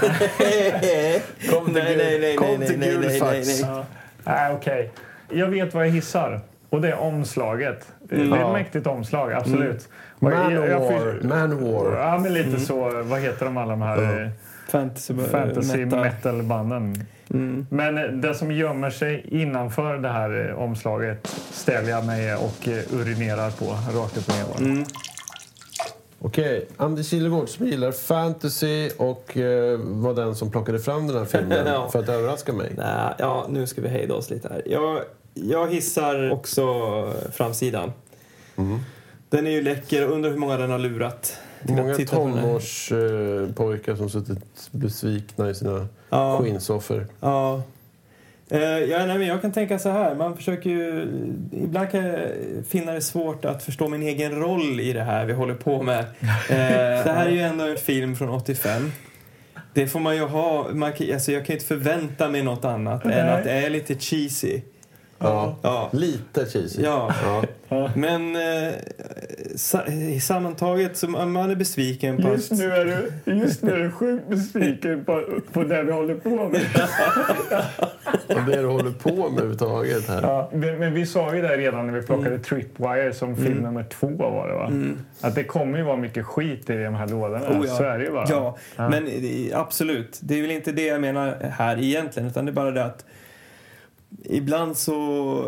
Kom till, Nej, nej, nej, kom till nej, gul nej, fax. nej, nej. Ja. Nej, okej. Jag vet vad jag hissar. Och det är omslaget. Det är ett Ja. mäktigt omslag, absolut. Jag- Manowar. Manowar. Ja, men lite så. Vad heter de alla de här eh, Fantasy, fantasy metal. Men eh, det som gömmer sig innanför det här eh, omslaget ställer jag mig och eh, urinerar på rakt upp och ner. bara. Okej, Anders Kilegård som gillar fantasy och eh, var den som plockade fram den här filmen Ja. för att överraska mig. Nej, ja, nu ska vi hejda oss lite här. Jag, jag hissar också framsidan. Den är ju läcker. Undrar hur många den har lurat. Många tonårspojkar eh, pojkar som suttit besvikna i sina Ja. skinnsoffor. Ja. Eh, ja, nej, men jag kan tänka så här. Man försöker ju, ibland kan jag finna det svårt att förstå min egen roll i det här vi håller på med. Eh, det här är ju ändå en film från 85. Det får man ju ha. Man kan, alltså jag kan ju inte förvänta mig något annat än Nej. att det är lite cheesy. Ja. Ja. Lite cheesy. Ja. Ja. Men eh, sammantaget så man är besviken på Just att... nu är du, just nu är du sjukt besviken på, på det vi håller på med. Och det du håller på med överhuvudtaget här. Ja, men men vi sa ju det redan när vi plockade Tripwire som film nummer två var det va? Att det kommer ju vara mycket skit i de här lådorna. Oh, ja. Så är det ju bara. Ja, men det- absolut. Det är väl inte det jag menar här egentligen, utan det är bara det att ibland så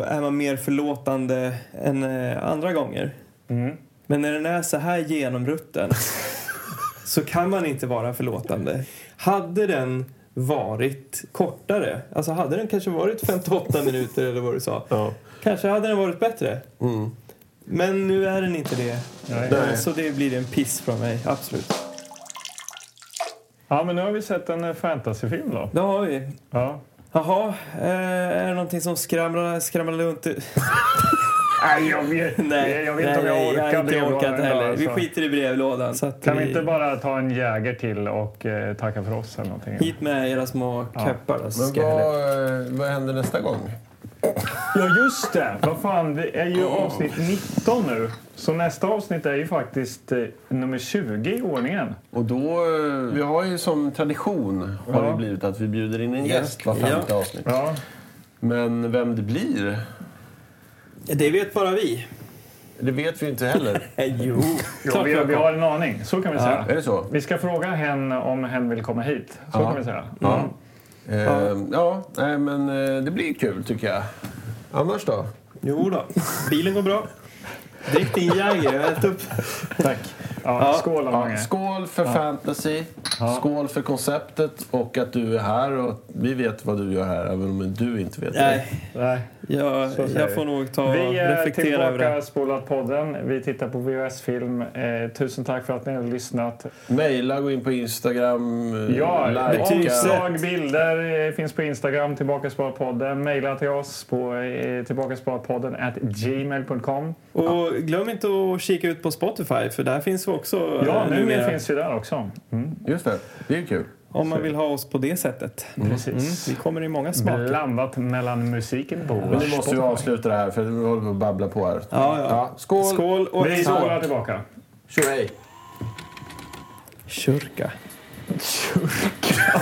är man mer förlåtande än eh, andra gånger. Mm. Men när den är så här genomrutten så kan man inte vara förlåtande. Hade den varit kortare, alltså hade den kanske varit 58 minuter eller vad du sa, Ja. kanske hade den varit bättre. Mm. Men nu är den inte det. Nej. Så det blir en piss från mig, absolut. ja, men nu har vi sett en eh, fantasyfilm då. Det har vi. Ja. Jaha, eh, är det någonting som skramlar, skramlar runt? Nej, jag vet, nej, jag vet nej, inte om jag orkar jag har inte orkat heller. Vi alltså. skiter i brevlådan. Kan vi inte bara ta en jäger till och eh, tacka för oss eller någonting? Hit med era små köppar då, så Men vad, eh, vad händer nästa gång? Ja, just det! Vad fan, det är ju avsnitt 19 nu. Så nästa avsnitt är ju faktiskt eh, nummer 20 i ordningen. Och då, eh, vi har ju som tradition har Ja. det blivit att vi bjuder in en Ja. gäst var femte Ja. avsnitt. Ja. Men vem det blir, Det vet bara vi. det vet vi inte heller. Eh, jo, Jo, vi, vi har en aning, så kan vi säga. Är det så? Vi ska fråga henne om hen vill komma hit. Så Ja. kan vi säga. Ja. Eh, ja, nej, men eh, det blir kul tycker jag. Annars då? Jo då, bilen går bra. Drick din Jäger, jag har upp. Tack. Ja. Skål Ja, skål för fantasy, skål för konceptet och att du är här. Och vi vet vad du gör här, även om du inte vet det. Nej, Nej. jag, jag vi. får nog ta Vi är reflektera över tillbaka det. spolat podden. Vi tittar på VHS-film. Eh, tusen tack för att ni har lyssnat. Mejla, gå in på Instagram, eh, Ja, omslag, bilder eh, finns på Instagram. Tillbaka spolat podden. Maila till oss på eh, tillbaka spolat podden at gmail.com. Och glöm inte att kika ut på Spotify, för där finns också Ja, eh, nu numera. finns vi där också. Mm. Just det, det är kul. Om man vill ha oss på det sättet. Precis. Vi kommer i många smaker. Blandat mellan musiken på Men nu måste vi avsluta det här för vi håller på att babbla på här. Ja, ja. skål! Skål och Vi skålar tillbaka. Tjohej! kyrka. Kyrka.